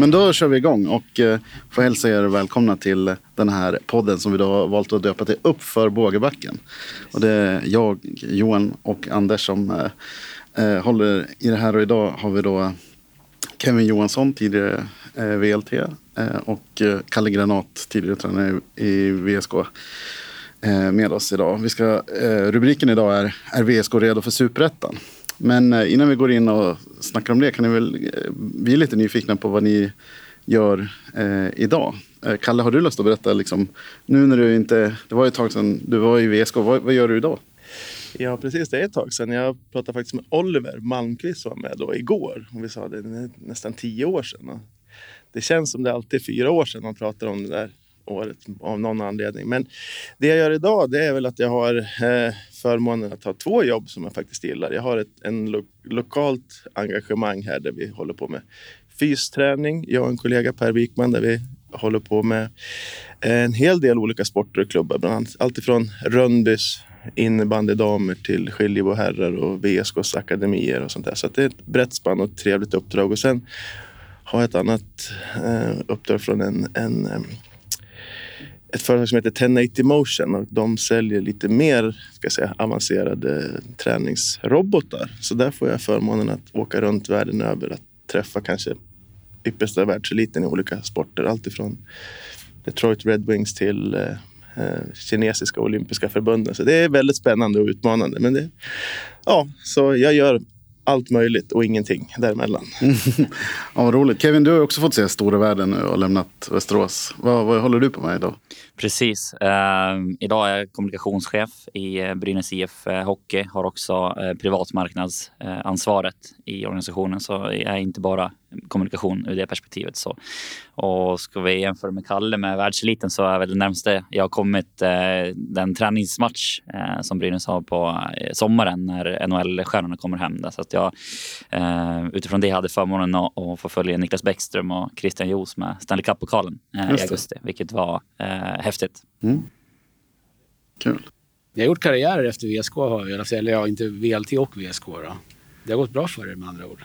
Men då kör vi igång och eh, får hälsa er välkomna till den här podden som vi då har valt att döpa till Uppför Bågebacken. Och det är jag, Johan och Anders som eh, eh, håller i det här och idag har vi då Kevin Johansson, tidigare eh, VLT eh, och eh, Kalle Granat, tidigare tränare i VSK eh, med oss idag. Vi ska, rubriken idag är Är VSK redo för superettan? Men eh, innan vi går in och snackar om det kan ni väl, bli vi är lite nyfikna på vad ni gör eh, idag. Eh, Kalle, har du lust att berätta, liksom, nu när du inte, det var ju ett tag sedan du var i VSK, vad, vad gör du idag? Ja, precis. Det är ett tag sedan. Jag pratade faktiskt med Oliver Malmqvist som var med då igår. Och vi sa det är nästan tio år sedan. Det känns som det alltid är fyra år sedan man pratar om det där året av någon anledning. Men det jag gör idag det är väl att jag har eh, förmånen att ha två jobb som jag faktiskt gillar. Jag har ett en lo lokalt engagemang här där vi håller på med fysträning. Jag och en kollega Per Wikman där vi håller på med eh, en hel del olika sporter och klubbar. Bland annat alltifrån Rönnbys innebandydamer till Skiljebo herrar och VSKs akademier och sånt där. Så det är ett brett spann och ett trevligt uppdrag. Och sen har jag ett annat eh, uppdrag från en, en eh, ett företag som heter 1080 Motion och de säljer lite mer ska säga, avancerade träningsrobotar. Så där får jag förmånen att åka runt världen över att träffa kanske yppersta världseliten i olika sporter. Alltifrån Detroit Red Wings till eh, eh kinesiska olympiska förbunden. Så det är väldigt spännande och utmanande. Men det, ja, så jag gör allt möjligt och ingenting däremellan. ja, vad roligt. Kevin, du har också fått se stora världen nu och lämnat Västerås. Vad, vad håller du på med idag? Precis. Eh, idag är jag kommunikationschef i eh, Brynäs IF eh, Hockey. Har också eh, privatmarknadsansvaret i organisationen. Så jag är inte bara kommunikation ur det perspektivet. Så. Och ska vi jämföra med Kalle med världseliten så är väl det närmaste jag har kommit den träningsmatch som Brynäs har på sommaren när NHL-stjärnorna kommer hem. Där. Så att jag utifrån det hade förmånen att, få följa Niklas Bäckström och Christian Joos med Stanley Cup-pokalen i augusti, vilket var eh, häftigt. Mm. Kul. Jag har gjort karriär efter VSK, eller ja, inte VLT och VSK. Då. Det har gått bra för er med andra ord.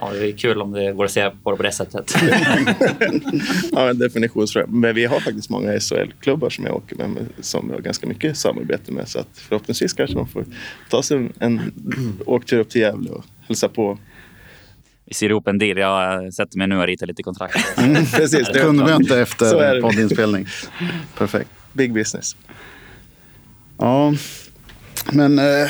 Ja, det är kul om det går att se på det på det sättet. ja, en definitionsfråga. Men vi har faktiskt många SHL-klubbar som jag åker med som vi har ganska mycket samarbete med. Så att förhoppningsvis kanske man får ta sig en, en åktur upp till Gävle och hälsa på vi ser ihop en deal. Jag sätter mig nu och ritar lite kontrakt. Mm, precis, kundmöte efter poddinspelning. Perfekt. Big business. Ja, men eh,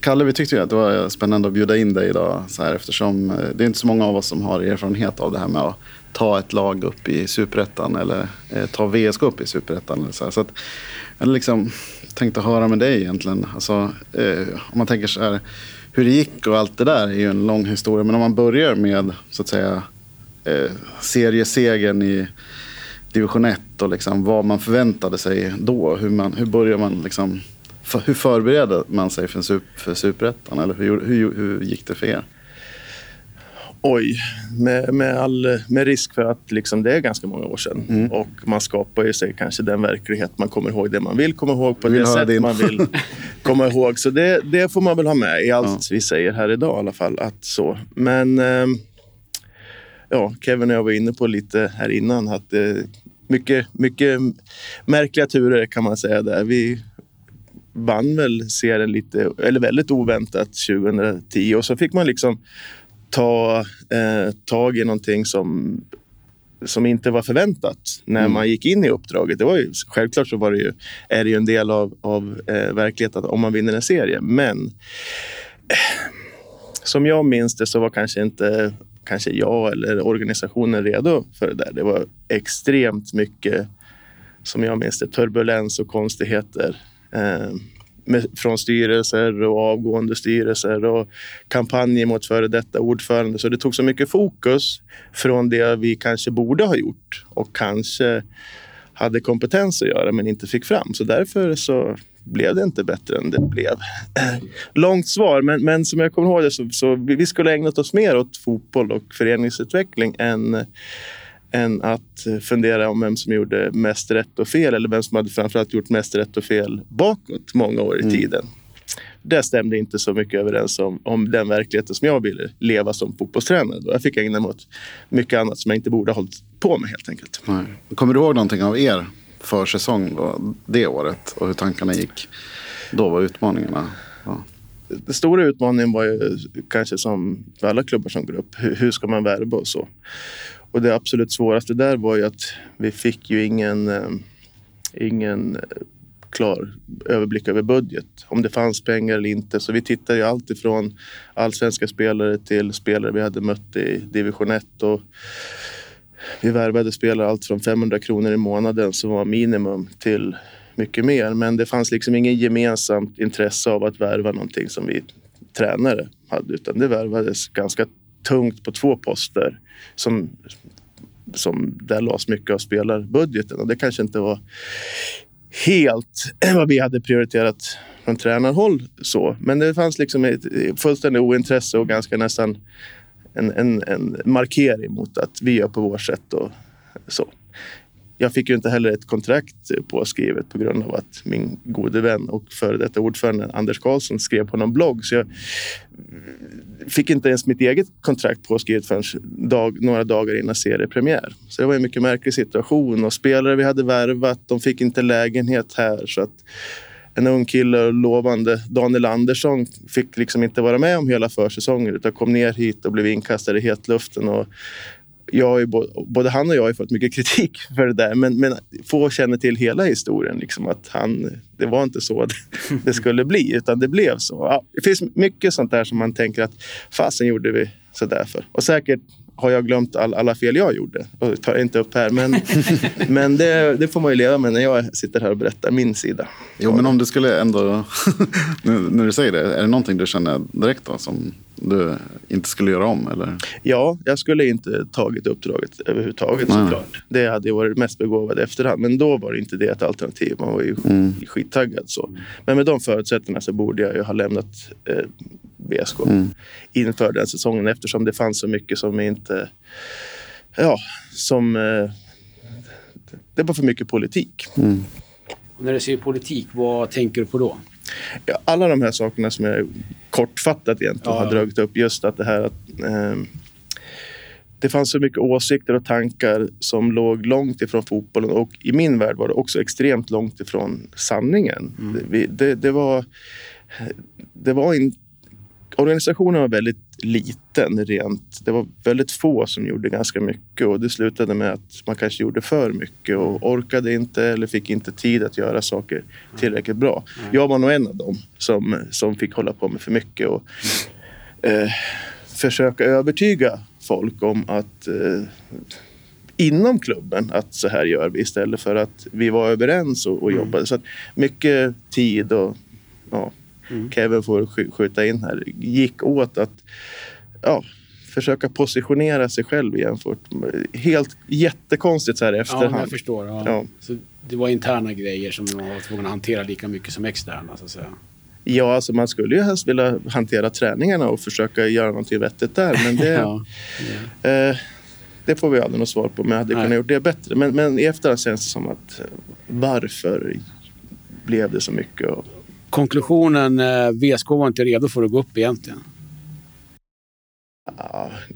Kalle, vi tyckte ju att det var spännande att bjuda in dig idag. Så här, eftersom eh, det är inte så många av oss som har erfarenhet av det här med att ta ett lag upp i superettan eller eh, ta VSK upp i superettan. Så, så att, jag liksom tänkte höra med dig egentligen. Alltså, eh, om man tänker så här, hur det gick och allt det där är ju en lång historia. Men om man börjar med så att säga eh, seriesegern i division 1 och liksom vad man förväntade sig då. Hur, man, hur börjar man liksom för, hur förbereder man sig för, super, för superettan? Eller hur, hur, hur gick det för er? Oj, med, med, all, med risk för att liksom det är ganska många år sedan. Mm. Och man skapar ju sig kanske den verklighet man kommer ihåg, det man vill komma ihåg på det sätt din. man vill komma ihåg. Så det, det får man väl ha med i allt ja. vi säger här idag i alla fall. Att så. Men eh, ja, Kevin och jag var inne på lite här innan att eh, mycket, mycket märkliga turer kan man säga där. Vi vann väl serien lite, eller väldigt oväntat 2010 och så fick man liksom ta eh, tag i någonting som som inte var förväntat när mm. man gick in i uppdraget. Det var ju, självklart så var det ju, är det ju en del av, av eh, verkligheten om man vinner en serie. Men eh, som jag minns det så var kanske inte kanske jag eller organisationen redo för det där. Det var extremt mycket, som jag minns det, turbulens och konstigheter eh, med, från styrelser och avgående styrelser och kampanjer mot före detta ordförande. Så det tog så mycket fokus från det vi kanske borde ha gjort och kanske hade kompetens att göra men inte fick fram. Så därför så blev det inte bättre än det blev. Långt svar, men, men som jag kommer ihåg det så, så vi skulle ägnat oss mer åt fotboll och föreningsutveckling än än att fundera om vem som gjorde mest rätt och fel eller vem som hade framförallt gjort mest rätt och fel bakåt många år i mm. tiden. det stämde inte så mycket överens om, om den verkligheten som jag ville leva som fotbollstränare. Jag fick ägna mig åt mycket annat som jag inte borde ha hållit på med helt enkelt. Nej. Kommer du ihåg någonting av er försäsong då, det året och hur tankarna gick? Då var utmaningarna? Ja. Den stora utmaningen var ju kanske som för alla klubbar som går upp. Hur, hur ska man värva och så? Och det absolut svåraste där var ju att vi fick ju ingen, ehm, ingen eh, klar överblick över budget. Om det fanns pengar eller inte. Så vi tittade ju allt ifrån allsvenska spelare till spelare vi hade mött i division 1. Och vi värvade spelare allt från 500 kronor i månaden som var minimum till mycket mer. Men det fanns liksom ingen gemensamt intresse av att värva någonting som vi tränare hade. Utan det värvades ganska tungt på två poster som, som där lades mycket av spelarbudgeten. Och det kanske inte var helt vad vi hade prioriterat från tränarhåll. Så. Men det fanns liksom ett fullständigt ointresse och ganska nästan en, en, en markering mot att vi gör på vårt sätt. Och så. Jag fick ju inte heller ett kontrakt påskrivet på grund av att min gode vän och före detta ordförande Anders Karlsson skrev på någon blogg. Så jag fick inte ens mitt eget kontrakt påskrivet förrän dag, några dagar innan seriepremiär. Så det var en mycket märklig situation och spelare vi hade värvat, de fick inte lägenhet här. Så att en ung kille och lovande Daniel Andersson fick liksom inte vara med om hela försäsongen utan kom ner hit och blev inkastad i hetluften. Och jag är, både han och jag har fått mycket kritik för det där, men, men få känner till hela historien. Liksom, att han, det var inte så det skulle bli, utan det blev så. Ja, det finns mycket sånt där som man tänker att fasen gjorde vi så där för. Och säkert har jag glömt all, alla fel jag gjorde och tar inte upp här. Men, men det, det, får man ju leva med när jag sitter här och berättar min sida. Jo, men om du skulle ändå, när du säger det, är det någonting du känner direkt då som du inte skulle göra om? Eller? Ja, jag skulle inte tagit uppdraget överhuvudtaget Nej. såklart. Det hade varit mest begåvad efterhand. Men då var det inte det ett alternativ. Man var ju mm. skittaggad. Så. Men med de förutsättningarna så borde jag ju ha lämnat eh, BSK mm. inför den säsongen eftersom det fanns så mycket som inte... Ja, som... Eh, det var för mycket politik. Mm. när du säger politik, vad tänker du på då? Ja, alla de här sakerna som jag kortfattat egentligen ja, har dragit upp. Just att det här att eh, det fanns så mycket åsikter och tankar som låg långt ifrån fotbollen och i min värld var det också extremt långt ifrån sanningen. Mm. Det, det, det, var, det var in, organisationen var väldigt liten rent. Det var väldigt få som gjorde ganska mycket och det slutade med att man kanske gjorde för mycket och orkade inte eller fick inte tid att göra saker tillräckligt bra. Jag var nog en av dem som, som fick hålla på med för mycket och eh, försöka övertyga folk om att eh, inom klubben att så här gör vi istället för att vi var överens och, och mm. jobbade. Så mycket tid och ja, mm. Kevin får skjuta in här, gick åt att ja, försöka positionera sig själv jämfört med, helt jättekonstigt så här efterhand. Ja, jag förstår. Ja. ja. Så det var interna grejer som man var tvungen att hantera lika mycket som externa så att säga. Ja, alltså man skulle ju helst vilja hantera träningarna och försöka göra någonting vettigt där. Men det, ja, ja. Eh, det får vi aldrig något svar på. Men jag hade Nej. kunnat gjort det bättre. Men, men i efterhand känns det som att eh, varför blev det så mycket? Och, konklusionen, eh, VSK var inte redo för att gå upp egentligen.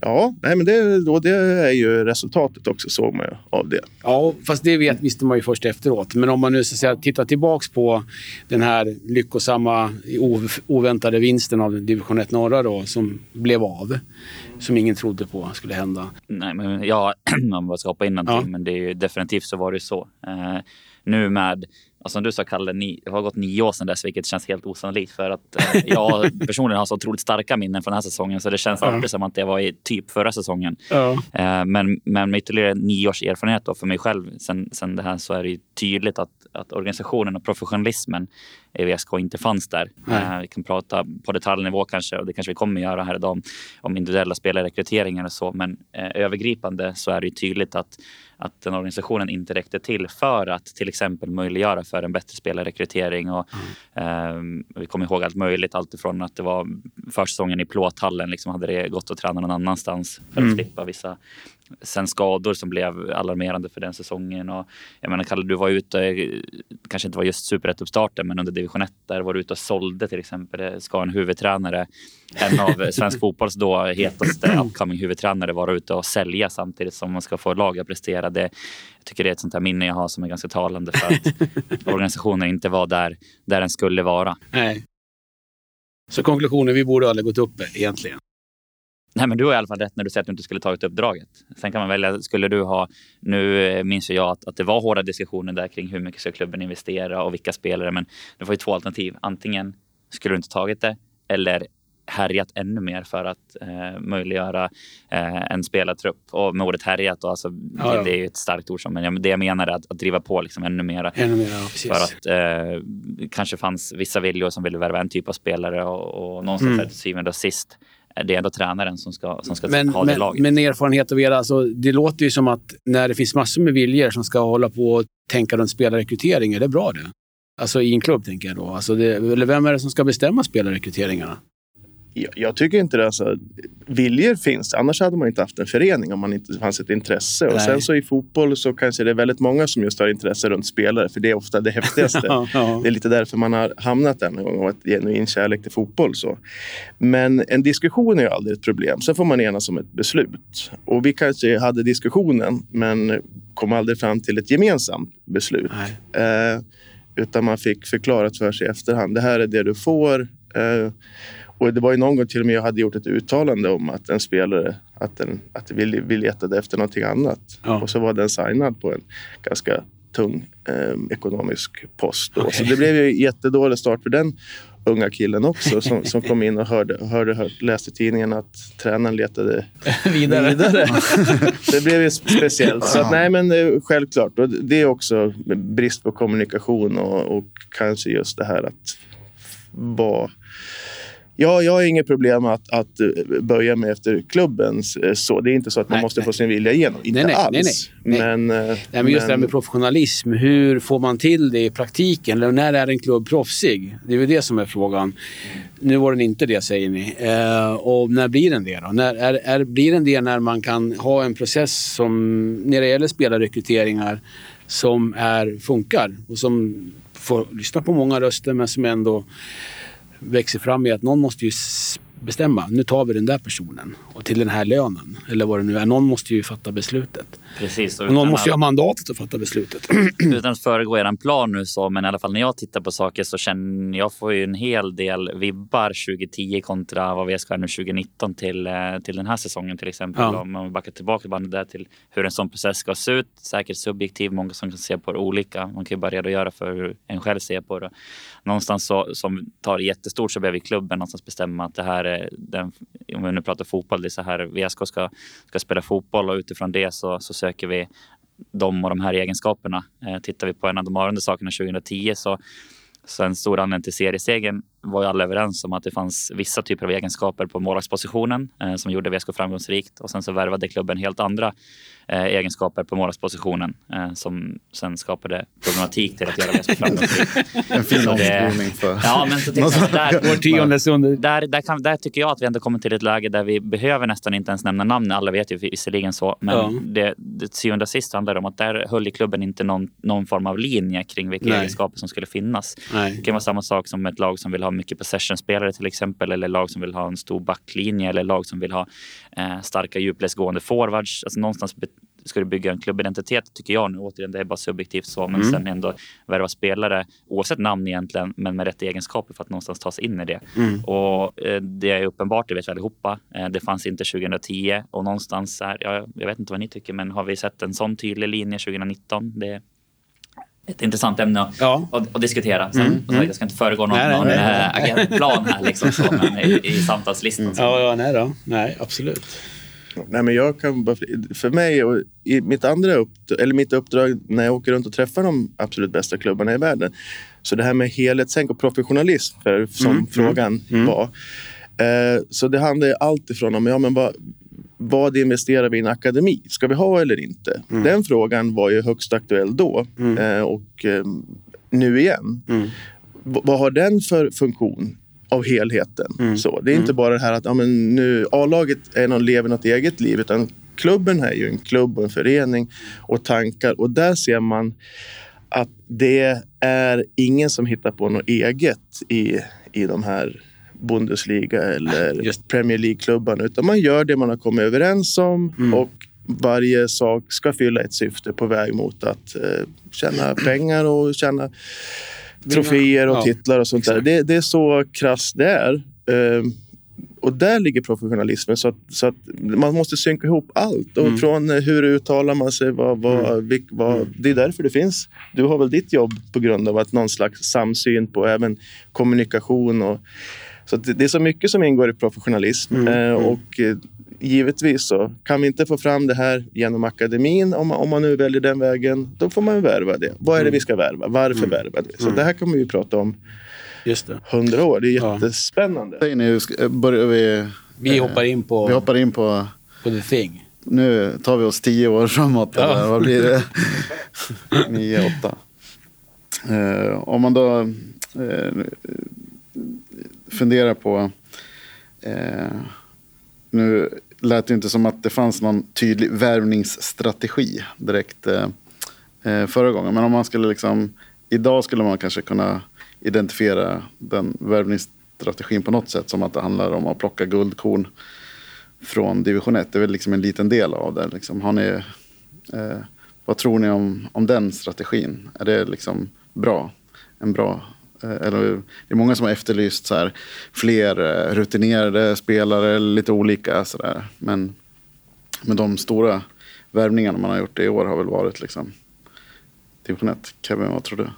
Ja, nej, men det, då, det är ju resultatet också såg man ju av det. Ja, fast det vet, visste man ju först efteråt. Men om man nu så att säga, tittar tillbaks på den här lyckosamma oväntade vinsten av division 1 norra då, som blev av. Som ingen trodde på skulle hända. Nej, men ja, man bara ska hoppa in någonting, ja. men det är ju, definitivt så var det så. Eh, nu med och som du sa Kalle, ni, det har gått nio år sedan dess vilket känns helt osannolikt för att eh, jag personligen har så otroligt starka minnen från den här säsongen så det känns ja. alltid som att det var i typ förra säsongen. Ja. Eh, men, men med ytterligare nio års erfarenhet då för mig själv sen, sen det här så är det tydligt att, att organisationen och professionalismen i VSK inte fanns där. Eh, vi kan prata på detaljnivå kanske och det kanske vi kommer göra här idag om, om individuella spelarrekryteringar och så men eh, övergripande så är det tydligt att att den organisationen inte räckte till för att till exempel möjliggöra för en bättre spelarrekrytering. Och, mm. eh, vi kommer ihåg allt möjligt, alltifrån att det var försäsongen i plåthallen, liksom hade det gått att träna någon annanstans för att mm. slippa vissa sen skador som blev alarmerande för den säsongen. Och, jag menar, Kalle, du var ute, kanske inte var just superettuppstarten, men under division 1 där var du ute och sålde till exempel. Ska en huvudtränare, en av svensk fotbolls då hetaste upcoming huvudtränare, vara ute och sälja samtidigt som man ska få laget att prestera. Det, jag tycker det är ett sånt här minne jag har som är ganska talande för att organisationen inte var där, där den skulle vara. Nej. Så konklusionen, vi borde aldrig gått upp egentligen. Nej, men du har i alla fall rätt när du säger att du inte skulle tagit uppdraget. Sen kan man välja, skulle du ha, nu eh, minns jag att, att det var hårda diskussioner där kring hur mycket ska klubben investera och vilka spelare, men du får ju två alternativ. Antingen skulle du inte tagit det eller härjat ännu mer för att eh, möjliggöra eh, en spelartrupp. Och med ordet härjat, då, alltså, ja, ja. Det, det, är ett starkt ord, som, men det jag menar är att, att driva på liksom ännu mer. Ännu mer ja, för att eh, kanske fanns vissa viljor som ville värva en typ av spelare och, och någonstans mm. till syvende och sist det är ändå tränaren som ska, som ska men, ha det laget. Men erfarenhet av era, alltså, det låter ju som att när det finns massor med viljor som ska hålla på och tänka runt spelarrekrytering, är det bra det? Alltså i en klubb tänker jag då. Alltså det, eller vem är det som ska bestämma spelarrekryteringarna? Jag, jag, tycker inte det. Alltså, viljor finns. Annars hade man inte haft en förening om man inte fanns ett intresse. Nej. Och sen så i fotboll så kanske det är väldigt många som just har intresse runt spelare. För det är ofta det häftigaste. ja, ja. Det är lite därför man har hamnat där någon gång och ett genuin kärlek till fotboll. Så. Men en diskussion är ju aldrig ett problem. Sen får man enas om ett beslut. Och vi kanske hade diskussionen men kom aldrig fram till ett gemensamt beslut. Eh, utan man fick förklarat för sig i efterhand. Det här är det du får. Eh, och det var ju någon gång till och med jag hade gjort ett uttalande om att en spelare att den, att vi, vi letade efter någonting annat. Ja. Och så var den signad på en ganska tung eh, ekonomisk post. Okay. Så det blev ju jättedålig start för den unga killen också som, som kom in och hörde, hörde, hörde, läste i tidningen att tränaren letade vidare. vidare. det blev ju speciellt. Så att, nej, men eh, självklart. Och det är också brist på kommunikation och, och kanske just det här att vara Ja, jag har inget problem att, att eh, böja mig efter klubbens eh, så. Det är inte så att man nej, måste nej. få sin vilja igenom. Inte nej, alls. Men, eh, nej, men just men... det här med professionalism. Hur får man till det i praktiken? Eller när är en klubb proffsig? Det är väl det som är frågan. Nu var den inte det, säger ni. Och när blir den det då? När, är, är, blir den det när man kan ha en process som, när det gäller spelarrekryteringar, som är, funkar och som får lyssna på många röster men som ändå växer fram i att någon måste ju bestämma. Nu tar vi den där personen och till den här lönen. Eller vad det nu är. Någon måste ju fatta beslutet. Precis. Och, någon måste ju ha mandatet att fatta beslutet. utan att föregå er plan nu så, men i alla fall när jag tittar på saker så känner jag får ju en hel del vibbar 2010 kontra vad vi ska nu 2019 till, eh, till den här säsongen till exempel. Ja. Om man backar tillbaka bandet där till hur en sån process ska se ut. Säkert subjektiv, många som kan se på det olika. Man kan ju bara redogöra för hur en själv ser på det. Någonstans så, som tar det jättestort så behöver klubben någonstans bestämma att det här är den, om vi nu pratar fotboll, så här VSK ska, ska spela fotboll och utifrån det så, så söker vi de och de här egenskaperna. Eh, tittar vi på en av de avgörande sakerna 2010 så, så en stor anledning till seriesegern var ju alla överens om att det fanns vissa typer av egenskaper på målvaktspositionen eh, som gjorde VSK framgångsrikt och sen så värvade klubben helt andra eh, egenskaper på målvaktspositionen eh, som sen skapade problematik till att göra VSK framgångsrikt. en fin omskrivning för... Ja, men så där, där, där, kan, där tycker jag att vi ändå kommer till ett läge där vi behöver nästan inte ens nämna namn. Alla vet ju visserligen så, men ja. det, det syvende och sist handlar det om att där höll klubben inte någon, någon form av linje kring vilka Nej. egenskaper som skulle finnas. Nej. Det kan vara samma sak som ett lag som vill ha mycket possession-spelare till exempel eller lag som vill ha en stor backlinje eller lag som vill ha eh, starka djupledsgående forwards. Alltså någonstans ska du bygga en klubbidentitet tycker jag nu. Återigen, det är bara subjektivt så, men mm. sen ändå värva spelare oavsett namn egentligen, men med rätt egenskaper för att någonstans ta sig in i det. Mm. Och eh, det är uppenbart, det vet vi allihopa. Eh, det fanns inte 2010 och någonstans här, ja, jag vet inte vad ni tycker, men har vi sett en sån tydlig linje 2019? Det ett intressant ämne att, ja. att, att diskutera. Sen, mm, mm. Jag ska inte föregå någon, nej, nej, någon nej, nej. Äh, agentplan här liksom, så, men i, i samtalslistan. Så. Ja, ja, nej då. Nej, absolut. Nej, men jag kan bara, för mig och i mitt andra upp, eller mitt uppdrag när jag åker runt och träffar de absolut bästa klubbarna i världen. Så det här med helhetstänk och professionalism, för, som mm, mm. frågan mm, var. Eh, så det handlar allt ifrån om ja, men vad, vad investerar vi i en akademi? Ska vi ha eller inte? Mm. Den frågan var ju högst aktuell då mm. eh, och eh, nu igen. Mm. Vad har den för funktion av helheten? Mm. Så, det är inte mm. bara det här att ja, men nu A-laget är någon, lever något eget liv utan klubben är ju en klubb och en förening och tankar och där ser man att det är ingen som hittar på något eget i, i de här Bundesliga eller Just. Premier League-klubbarna. Utan man gör det man har kommit överens om mm. och varje sak ska fylla ett syfte på väg mot att eh, tjäna pengar och tjäna troféer och ja, titlar och sånt där. Det, det, är så krasst det är. Eh, och där ligger professionalismen. Så att, så att man måste synka ihop allt. Och mm. Från eh, hur uttalar man sig, vad, vad, mm. vad, mm. det är därför det finns. Du har väl ditt jobb på grund av att någon slags samsyn på även kommunikation. Och, så det, det är så mycket som ingår i professionalism. Mm. Eh, mm. och eh, givetvis så kan vi inte få fram det här genom akademin, om man, om man nu väljer den vägen, då får man värva det. Vad är det mm. vi ska värva? Varför mm. värva det? Så det här kommer vi prata om Just det. 100 år. Det är jättespännande. Ja. Nu börjar vi... Vi hoppar in på... Vi hoppar in på... På the thing. Nu tar vi oss tio år framåt. Ja. Eller vad blir det? Nio, åtta. Uh, om man då uh, funderar på... Eh, nu lät det inte som att det fanns någon tydlig värvningsstrategi direkt eh, eh, förra gången. Men om man skulle liksom... Idag skulle man kanske kunna identifiera den värvningsstrategin på något sätt som att det handlar om att plocka guldkorn från division 1. Det är väl liksom en liten del av det. Liksom, har ni, eh, vad tror ni om, om den strategin? Är det liksom bra? En bra eller, det är många som har efterlyst så här, fler eh, rutinerade spelare, lite olika sådär. Men, men de stora värvningarna man har gjort i år har väl varit liksom division 1. Kevin, vad tror du?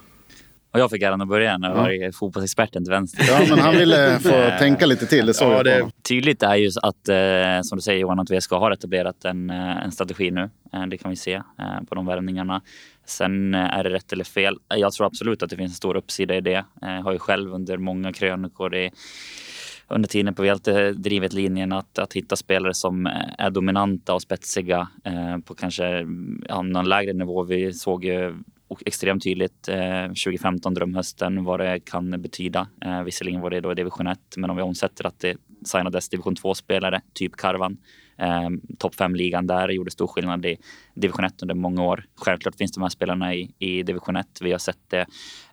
Och jag fick äran att börja när jag ja. var fotbollsexperten till vänster. Ja, men han ville få tänka lite till. Det ja, det... Tydligt är ju att, eh, som du säger Johan, att VSK har etablerat en, eh, en strategi nu. Eh, det kan vi se eh, på de värvningarna. Sen eh, är det rätt eller fel. Eh, jag tror absolut att det finns en stor uppsida i det. Jag har ju själv under många krönikor i under tiden på Hjälte drivit linjen att, att hitta spelare som är dominanta och spetsiga eh, på kanske mm, ja, någon lägre nivå. Vi såg ju och extremt tydligt eh, 2015, drömhösten, vad det kan betyda. Eh, visserligen var det då i division 1, men om vi omsätter att det signades division 2-spelare, typ Karvan. Eh, Topp 5-ligan där gjorde stor skillnad i division 1 under många år. Självklart finns de här spelarna i, i division 1. Vi har sett det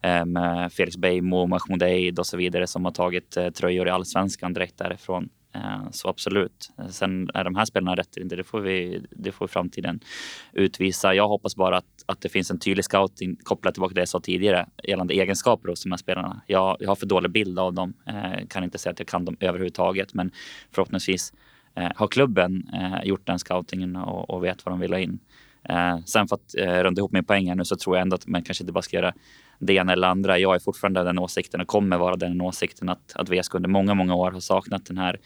eh, med Felix Beijmo, Mahmoud Eid och så vidare som har tagit eh, tröjor i allsvenskan direkt därifrån. Eh, så absolut. Sen är de här spelarna rätt eller inte, det får, vi, det får framtiden utvisa. Jag hoppas bara att, att det finns en tydlig scouting kopplat tillbaka till det jag sa tidigare gällande egenskaper hos de här spelarna. Jag, jag har för dålig bild av dem. Eh, kan inte säga att jag kan dem överhuvudtaget, men förhoppningsvis eh, har klubben eh, gjort den scoutingen och, och, vet vad de vill ha in. Eh, sen för att eh, runda ihop min poäng här nu så tror jag ändå att man kanske inte bara ska göra det ena eller andra. Jag är fortfarande den åsikten och kommer vara den åsikten att, att VSK under många, många år har saknat den här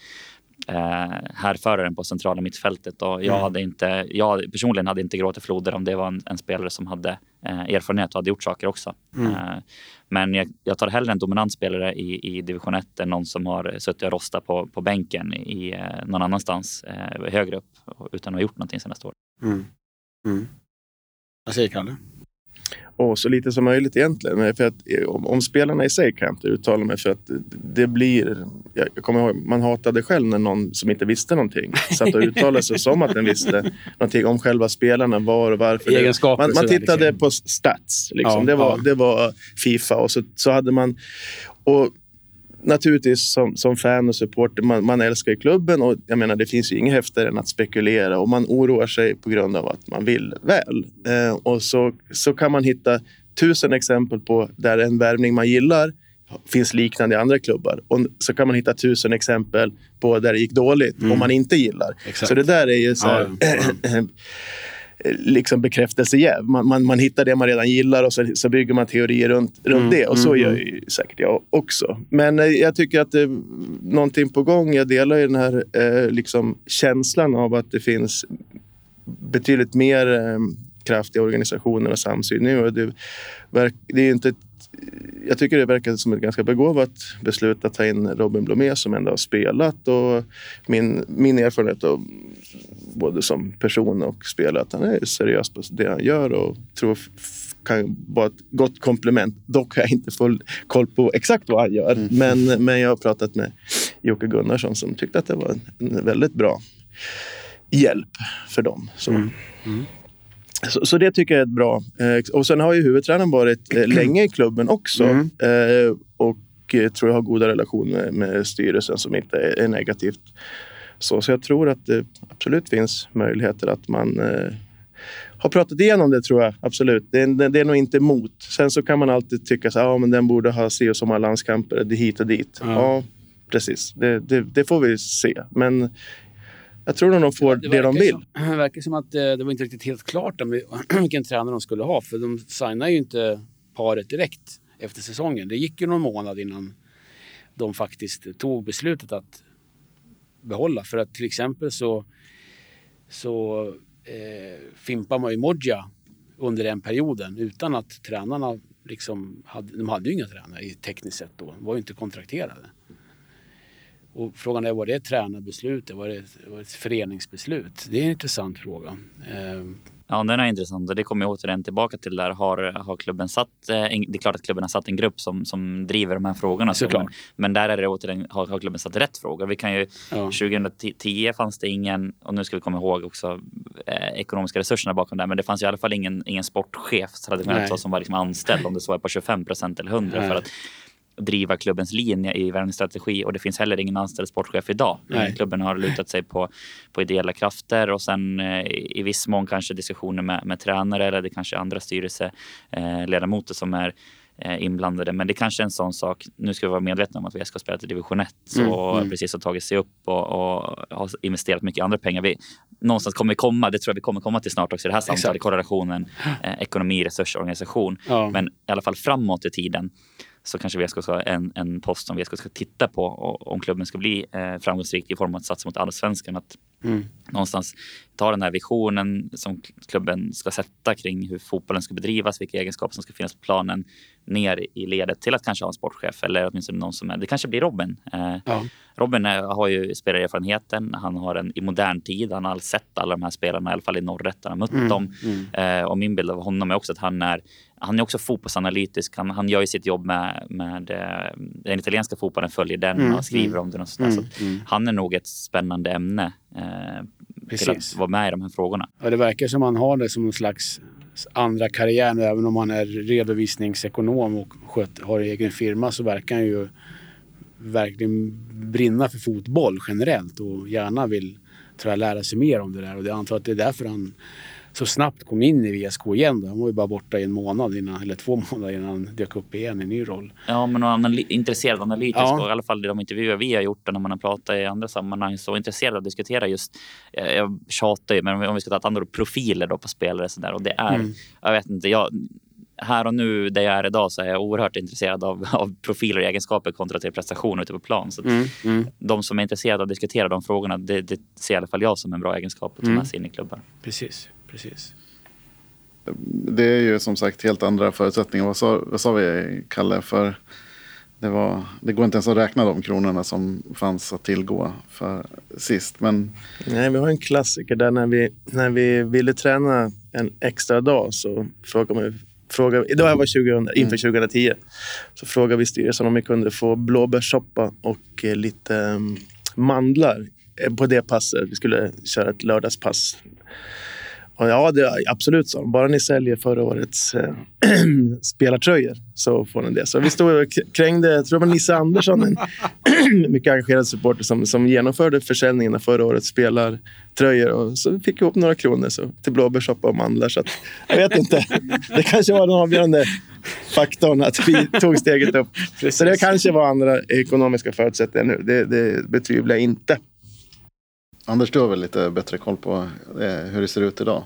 eh, härföraren på centrala mittfältet. Och jag, mm. hade inte, jag personligen hade inte gråtit floder om det var en, en spelare som hade eh, erfarenhet och hade gjort saker också. Mm. Eh, men jag, jag, tar hellre en dominant spelare i, i division 1 än någon som har suttit och rostat på, på bänken i, eh, någon annanstans eh, högre upp utan att ha gjort någonting senaste året. Mm. Mm. Vad säger Kalle? Och så lite som möjligt egentligen. För att, om, om spelarna i sig kan jag inte uttala mig för att det blir... Jag kommer ihåg, man hatade själv när någon som inte visste någonting satt och uttalade sig som att den visste någonting om själva spelarna, var och varför. Egenskaper. Man, man tittade liksom. på stats. Liksom. Ja, det, var, ja. det var Fifa och så, så hade man... Och naturligtvis som, som fan och supporter, man, man älskar klubben och jag menar det finns ju inget häftigare än att spekulera och man oroar sig på grund av att man vill väl. Eh, och så, så kan man hitta tusen exempel på där en värvning man gillar finns liknande i andra klubbar. Och så kan man hitta tusen exempel på där det gick dåligt mm. om man inte gillar. Exakt. Så det där är ju så här, ja. liksom bekräftelsejäv. Man, man, man hittar det man redan gillar och så, så bygger man teorier runt, runt mm, det. Och så mm, gör mm. ju säkert jag också. Men eh, jag tycker att det är någonting på gång. Jag delar ju den här eh, liksom känslan av att det finns betydligt mer eh, kraft i organisationen och samsyn nu. Och det, det är inte ett, jag tycker det verkar som ett ganska begåvat beslut att ta in Robin Blomé som ändå har spelat. Och min, min erfarenhet och både som person och spelare att han är seriös på det han gör och tror kan vara ett gott komplement. Dock har jag inte full koll på exakt vad han gör. Mm. Men, men jag har pratat med Jocke Gunnarsson som tyckte att det var en väldigt bra hjälp för dem. Så. Mm. Mm. Så, så, det tycker jag är bra. Eh, och sen har ju huvudtränaren varit eh, länge i klubben också. Mm. Eh, och tror jag har goda relationer med styrelsen som inte är negativt. Så, så jag tror att det absolut finns möjligheter att man eh, har pratat igenom det tror jag absolut. Det är, det är nog inte emot. Sen så kan man alltid tycka så ja, men den borde ha se och så många landskamper, det hit och dit. Ja, ja precis. Det, det, det, får vi se. Men jag tror nog de får det, det de vill. Som, det verkar som att eh, det var inte riktigt helt klart om vilken tränare de skulle ha. För de signade ju inte paret direkt efter säsongen. Det gick ju någon månad innan de faktiskt tog beslutet att behålla. För att till exempel så, så eh, fimpar man ju Modja under den perioden utan att tränarna liksom hade, de hade ju inga tränare tekniskt sett då. De var ju inte kontrakterade. Och frågan är, var det ett tränarbeslut? Var det, var det ett föreningsbeslut? Det är en intressant fråga. Eh, Ja, den är intressant och det kommer jag återigen tillbaka till där. Har, har klubben satt, eh, det är klart att klubben har satt en grupp som, som driver de här frågorna. Men, men där är det återigen, har, har klubben satt rätt frågor? Vi kan ju, ja. 2010 fanns det ingen, och nu ska vi komma ihåg också eh, ekonomiska resurserna bakom det, men det fanns i alla fall ingen, ingen sportchef traditionellt som var liksom anställd, om det så var på 25 procent eller 100. Nej. För att driva klubbens linje i värvningsstrategi och det finns heller ingen anställd sportchef idag. Nej. Klubben har lutat sig på, på ideella krafter och sen eh, i viss mån kanske diskussioner med, med tränare eller det kanske är andra styrelseledamöter eh, som är eh, inblandade. Men det kanske är en sån sak. Nu ska vi vara medvetna om att vi ska spela till division 1 så mm, mm. precis har tagit sig upp och, och, har investerat mycket andra pengar. Vi, någonstans kommer komma, det tror jag vi kommer komma till snart också i det här samtalet, korrelationen eh, ekonomi, resurs, organisation. Ja. Men i alla fall framåt i tiden så kanske VSK ska ha en, en post som VSK ska titta på och, om klubben ska bli eh, framgångsrik i form av att satsa mot allsvenskan. Att mm. någonstans ta den här visionen som klubben ska sätta kring hur fotbollen ska bedrivas, vilka egenskaper som ska finnas på planen ner i ledet till att kanske ha en sportchef eller åtminstone någon som är, det kanske blir Robin. Eh, ja. Robin är, har ju spelarerfarenheten, han har en i modern tid, han har sett alla de här spelarna, i alla fall i norrätten, han har mött mm. dem. Mm. Eh, och min bild av honom är också att han är han är också fotbollsanalytisk. Han, han gör ju sitt jobb med, med eh, den italienska fotbollen, följer den mm, och skriver om den. Och sådär. Mm, så mm. Han är nog ett spännande ämne eh, till att vara med i de här frågorna. Ja, det verkar som han har det som någon slags andra karriär. Även om han är redovisningsekonom och sköt, har egen firma så verkar han ju verkligen brinna för fotboll generellt och gärna vill tror jag, lära sig mer om det där. Och jag antar att det är därför han så snabbt kom in i VSK igen. Då. Han var ju bara borta i en månad innan, eller två månader innan han dök upp igen i en ny roll. Ja, men är intresserad analytisk ja. och i alla fall i de intervjuer vi har gjort och när man har pratat i andra sammanhang så intresserad att diskutera just, jag tjatar ju, men om vi ska ta ett andra profiler då på spelare så där, och det är, mm. jag vet inte, jag här och nu där jag är idag så är jag oerhört intresserad av, av profiler och egenskaper kontra till prestationer ute på plan. Så mm, mm. De som är intresserade av att diskutera de frågorna, det, det ser i alla fall jag som en bra egenskap att ta med mm. sig in i klubbar. Precis precis. Det är ju som sagt helt andra förutsättningar. Vad sa, vad sa vi, Kalle? För det, var, det går inte ens att räkna de kronorna som fanns att tillgå för sist. Men... Nej, vi har en klassiker där när vi, när vi ville träna en extra dag så frågade man fråga, idag var 2000, inför 2010 mm. så frågade vi styrelsen om vi kunde få blåbärssoppa och eh, lite um, mandlar eh, på det passet. Vi skulle köra ett lördagspass och ja, det, absolut, så. Bara ni säljer förra årets äh, spelartröjor så får ni det. Så vi stod och krängde, jag tror det var Nisse Andersson, en mycket engagerad supporter som, som genomförde försäljningen av förra årets spelartröjor. Och så fick vi ihop några kronor så, till blåbärssoppa och mandlar. Så att, jag vet inte. Det kanske var den avgörande faktorn att vi tog steget upp. Precis. Så det kanske var andra ekonomiska förutsättningar nu. Det, det betvivlar jag inte. Anders, du har väl lite bättre koll på eh, hur det ser ut idag?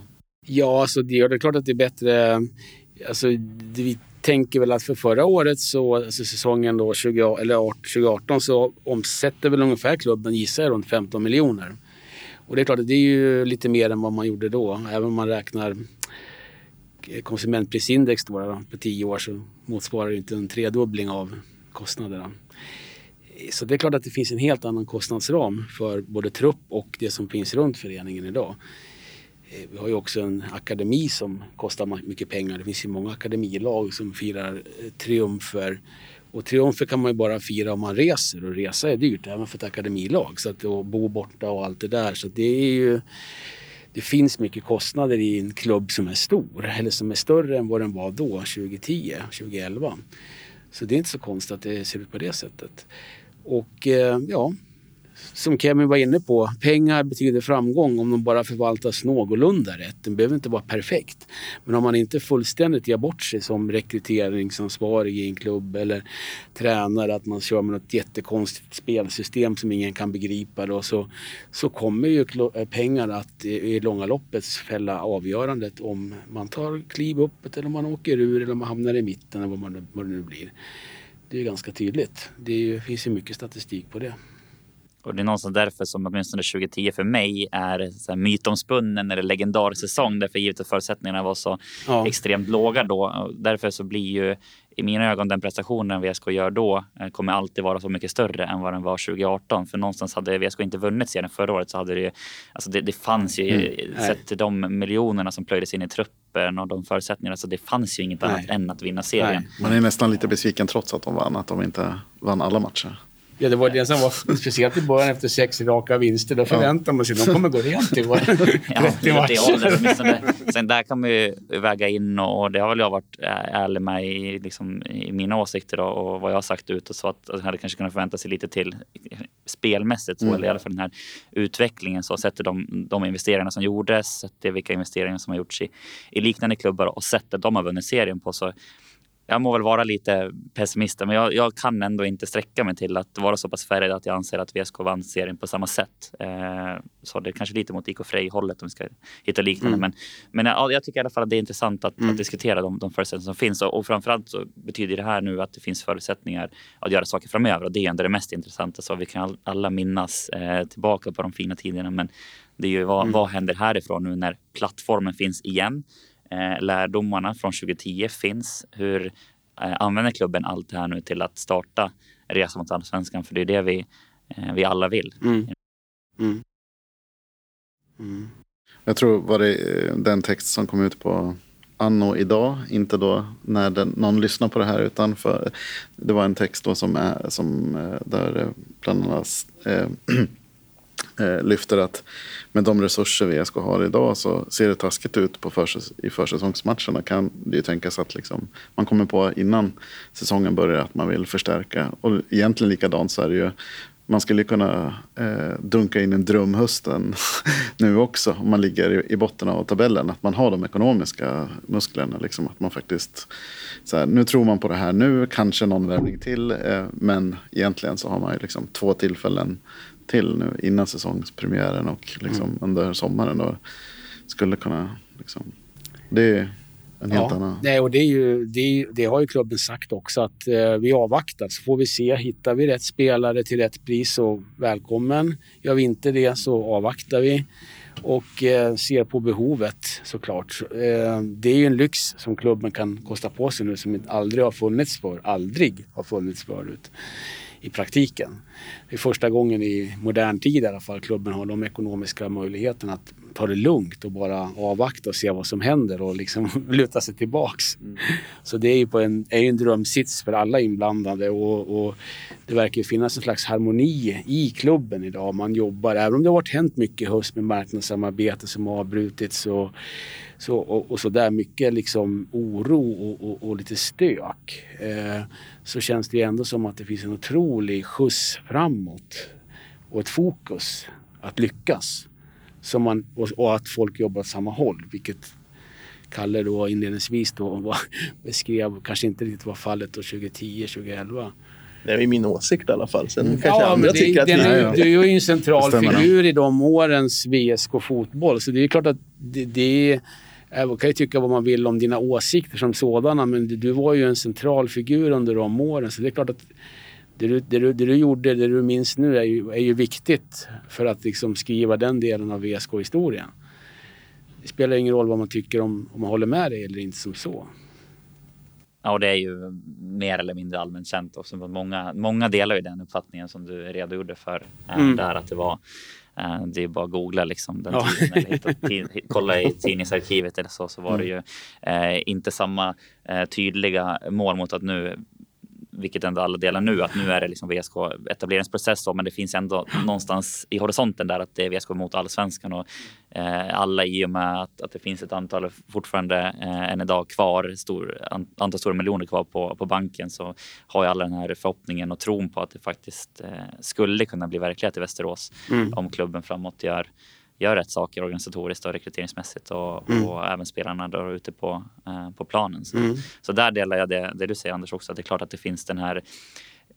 Ja, alltså det, är klart att det är bättre. Alltså, det, vi tänker väl att för förra året, så, alltså säsongen då 20, eller 2018, så omsätter väl ungefär klubben, gissar jag, runt 15 miljoner. Och det är klart att det är ju lite mer än vad man gjorde då. Även om man räknar eh, konsumentprisindex då, då på tio år så motsvarar det inte en tredubbling av kostnaderna. Så det är klart att det finns en helt annan kostnadsram för både trupp och det som finns runt föreningen idag. Eh, vi har ju också en akademi som kostar mycket pengar. Det finns ju många akademilag som firar eh, triumfer. Och triumfer kan man ju bara fira om man reser och resa är dyrt även för ett akademilag. Så att, och bo borta och allt det där. Så det är ju... Det finns mycket kostnader i en klubb som är stor eller som är större än vad den var då, 2010, 2011. Så det är inte så konstigt att det ser ut på det sättet. Och eh, ja, som Kevin var inne på, pengar betyder framgång om de bara förvaltas någorlunda rätt. Den behöver inte vara perfekt. Men om man inte fullständigt ger bort sig som rekryteringsansvarig i en klubb eller tränare, att man kör med något jättekonstigt spelsystem som ingen kan begripa då, så, så kommer ju eh, pengar att i långa loppet fälla avgörandet om man tar kliv uppåt eller om man åker ur eller om man hamnar i mitten eller vad, man, vad det nu blir. Det är ganska tydligt. Det finns ju mycket statistik på det. Och det är någonstans därför som åtminstone 2010 för mig är så här mytomspunnen eller legendarisk säsong. Därför givet att förutsättningarna var så ja. extremt låga då. Därför så blir ju i mina ögon den prestationen VSK gör då eh, kommer alltid vara så mycket större än vad den var 2018. För någonstans hade VSK inte vunnit serien förra året så hade det ju, alltså det, det fanns ju, mm. sett till de miljonerna som plöjdes in i truppen och de förutsättningarna, så det fanns ju inget Nej. annat än att vinna serien. Nej. Man är nästan lite besviken trots att de vann, att de inte vann alla matcher. Ja, det var det som var speciellt i början efter sex raka vinster. Då förväntar man sig att de kommer gå rent i år. 30 matcher. Sen där kan man ju väga in och det har väl jag varit ärlig med i, liksom, i mina åsikter och vad jag har sagt ut och så att man hade kanske kunnat förvänta sig lite till spelmässigt så, mm. eller i alla fall den här utvecklingen så sett de, de investeringarna som gjordes, sett vilka investeringar som har gjorts i, i liknande klubbar och sättet de har vunnit serien på så jag må väl vara lite pessimist, men jag, jag, kan ändå inte sträcka mig till att vara så pass färdig att jag anser att VSK vann serien på samma sätt. Eh, så det är kanske lite mot IK Frej-hållet om vi ska hitta liknande. Mm. Men, men ja, jag tycker i alla fall att det är intressant att, mm. att diskutera de, de förutsättningar som finns. Och, och framförallt så betyder det här nu att det finns förutsättningar att göra saker framöver. Och det är ändå det mest intressanta. Så vi kan alla minnas eh, tillbaka på de fina tiderna. Men det är ju vad, mm. vad händer härifrån nu när plattformen finns igen? Eh, lärdomarna från 2010 finns. Hur eh, använder klubben allt det här nu till att starta resan mot allsvenskan? För det är det vi, eh, vi alla vill. Mm. Mm. Mm. Jag tror var det den text som kom ut på anno idag, inte då när den, någon lyssnar på det här utan för, det var en text då som, är, som där bland annat eh, eh, Eh, lyfter att med de resurser VSK har idag så ser det taskigt ut på försäs i försäsongsmatcherna. Kan det ju tänkas att liksom, man kommer på innan säsongen börjar att man vill förstärka. Och egentligen likadant så är det ju man skulle kunna eh, dunka in en drömhösten nu också om man ligger i, i botten av tabellen. Att man har de ekonomiska musklerna. Liksom, att man faktiskt, så här, nu tror man på det här nu, kanske någon värvning till. Eh, men egentligen så har man ju liksom två tillfällen till nu innan säsongspremiären och liksom mm. under sommaren. Då skulle kunna... Liksom, det är en helt ja, annan... Nej, och det, är ju, det, är, det, har ju klubben sagt också att eh, vi avvaktar så får vi se. Hittar vi rätt spelare till rätt pris så välkommen. Gör vi inte det så avvaktar vi och eh, ser på behovet såklart. Eh, det är ju en lyx som klubben kan kosta på sig nu som aldrig har funnits för, aldrig har funnits förut i praktiken. Det är första gången i modern tid i alla fall klubben har de ekonomiska möjligheterna att ta det lugnt och bara avvakta och se vad som händer och liksom luta sig tillbaks. Mm. Så det är ju en, är en drömsits för alla inblandade och, och det verkar finnas en slags harmoni i klubben idag. Man jobbar, även om det har varit hänt mycket i höst med marknadssamarbete som har avbrutits och så, och, och så där mycket liksom oro och, och, och lite stök. Eh, så känns det ändå som att det finns en otrolig skjuts framåt och ett fokus att lyckas. Som man, och, och att folk jobbar åt samma håll, vilket Kalle då inledningsvis då var, beskrev kanske inte riktigt var fallet då 2010, 2011. Det är min åsikt i alla fall. Sen mm. kanske ja, andra det, tycker att... Den, är, du är ju en central figur i de årens VSK fotboll. Så det är klart att det, det man kan ju tycka vad man vill om dina åsikter som sådana, men du var ju en central figur under de åren. Så det är klart att det du, det du, det du gjorde, det du minns nu är ju, är ju viktigt för att liksom skriva den delen av VSK-historien. Det spelar ingen roll vad man tycker om, om man håller med dig eller inte som så. Ja, det är ju mer eller mindre allmänt känt. Många, många delar ju den uppfattningen som du redogjorde för. Eh, mm. Där att det var eh, det är bara att googla liksom den ja. tiden, kolla i tidningsarkivet eller så, så var det mm. ju eh, inte samma eh, tydliga mål mot att nu vilket ändå alla delar nu, att nu är det liksom VSK etableringsprocess, men det finns ändå någonstans i horisonten där att det är VSK mot allsvenskan och eh, alla i och med att, att det finns ett antal fortfarande eh, än idag kvar, stor, antal stora miljoner kvar på, på banken så har ju alla den här förhoppningen och tron på att det faktiskt eh, skulle kunna bli verklighet i Västerås mm. om klubben framåt gör gör rätt saker organisatoriskt och rekryteringsmässigt och, mm. och även spelarna då ute på, eh, på planen. Så, mm. så där delar jag det, det du säger Anders också, att det är klart att det finns den här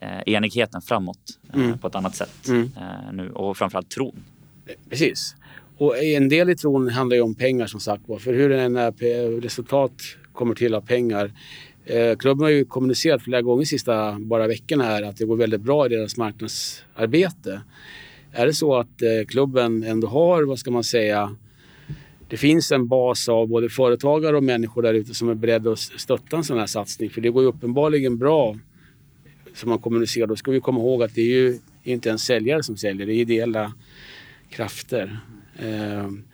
eh, enigheten framåt eh, mm. på ett annat sätt mm. eh, nu och framförallt tron. Precis. Och en del i tron handlar ju om pengar som sagt För hur en resultat kommer till av pengar Eh, klubben har ju kommunicerat flera gånger de sista bara veckorna här att det går väldigt bra i deras marknadsarbete. Är det så att eh, klubben ändå har, vad ska man säga, det finns en bas av både företagare och människor där ute som är beredda att stötta en sån här satsning. För det går ju uppenbarligen bra som man kommunicerar. Då ska vi komma ihåg att det är ju inte en säljare som säljer, det är ideella krafter. Ehm,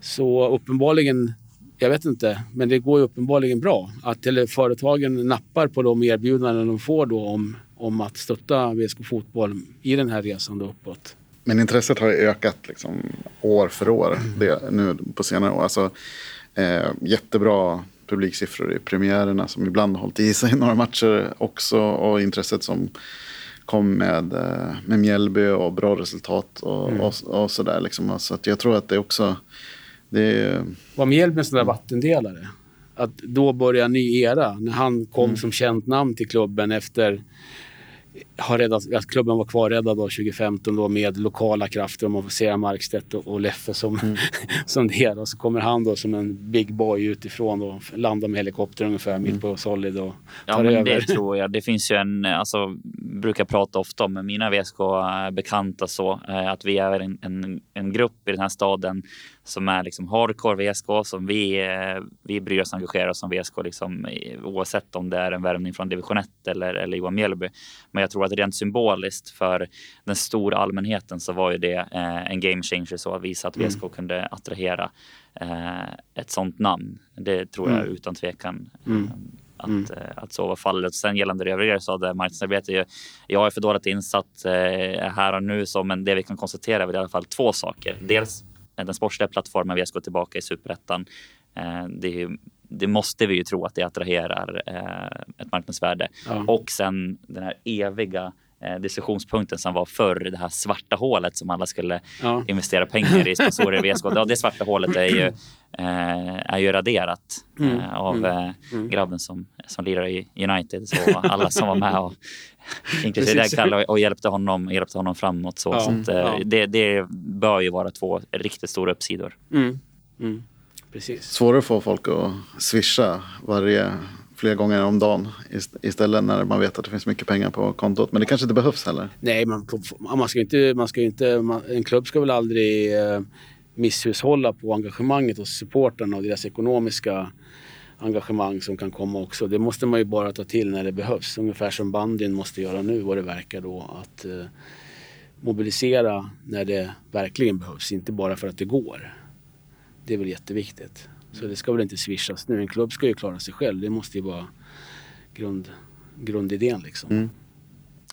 så uppenbarligen, jag vet inte, men det går ju uppenbarligen bra. Att företagen nappar på de erbjudanden de får då om om att stötta VSK Fotboll i den här resan då uppåt. Men intresset har ökat liksom år för år mm. det, nu på senare år. Alltså, eh, jättebra publiksiffror i premiärerna som ibland har hållit i sig några matcher också. Och intresset som kom med, eh, med Mjällby och bra resultat och, mm. och, och sådär. Liksom. Så jag tror att det också... Det... Var Mjällby en sån där vattendelare? Att då börja en ny era, när han kom mm. som känt namn till klubben efter har räddat, att klubben var kvarräddad 2015 då med lokala krafter, om man får säga Markstedt och, och Leffe som, mm. som det är. Och så kommer han då som en big boy utifrån och landar med helikopter ungefär mm. mitt på Solid och ja, tar över. Det tror jag. Det finns ju en, alltså, brukar prata ofta om med mina VSK-bekanta så, eh, att vi är en, en, en grupp i den här staden som är liksom hardcore VSK som vi, eh, vi bryr oss och engagerar oss som VSK liksom, oavsett om det är en värvning från division 1 eller, eller Johan Mjällby. Men jag tror att rent symboliskt för den stora allmänheten så var ju det eh, en game changer så att visa att VSK mm. kunde attrahera eh, ett sånt namn. Det tror jag mm. utan tvekan. Mm. Att, mm. att så var fallet. Sen gällande det övriga så det marknadsarbete. Jag är för dåligt insatt här och nu så men det vi kan konstatera är i alla fall två saker. Dels den sportsliga plattformen VSK tillbaka i superettan. Det det måste vi ju tro att det attraherar eh, ett marknadsvärde. Ja. Och sen den här eviga eh, diskussionspunkten som var förr, det här svarta hålet som alla skulle ja. investera pengar i sponsorer i VSK. Ja, det svarta hålet är ju, eh, är ju raderat mm. eh, av mm. Mm. grabben som, som lirar i United. Så alla som var med och inklusive Kalle och hjälpte honom, hjälpte honom framåt. Så, ja. så att, det, det bör ju vara två riktigt stora uppsidor. Mm. mm. Precis. Svårare att få folk att swisha varje, flera gånger om dagen istället när man vet att det finns mycket pengar på kontot. Men det kanske inte behövs heller. Nej, man, man ska inte, man ska inte, man, en klubb ska väl aldrig eh, misshushålla på engagemanget hos supporterna och deras ekonomiska engagemang som kan komma också. Det måste man ju bara ta till när det behövs. Ungefär som bandyn måste göra nu vad det verkar då. Att eh, mobilisera när det verkligen behövs, inte bara för att det går. Det är väl jätteviktigt. Så det ska väl inte swishas nu. En klubb ska ju klara sig själv. Det måste ju vara grund, grundidén liksom. Mm.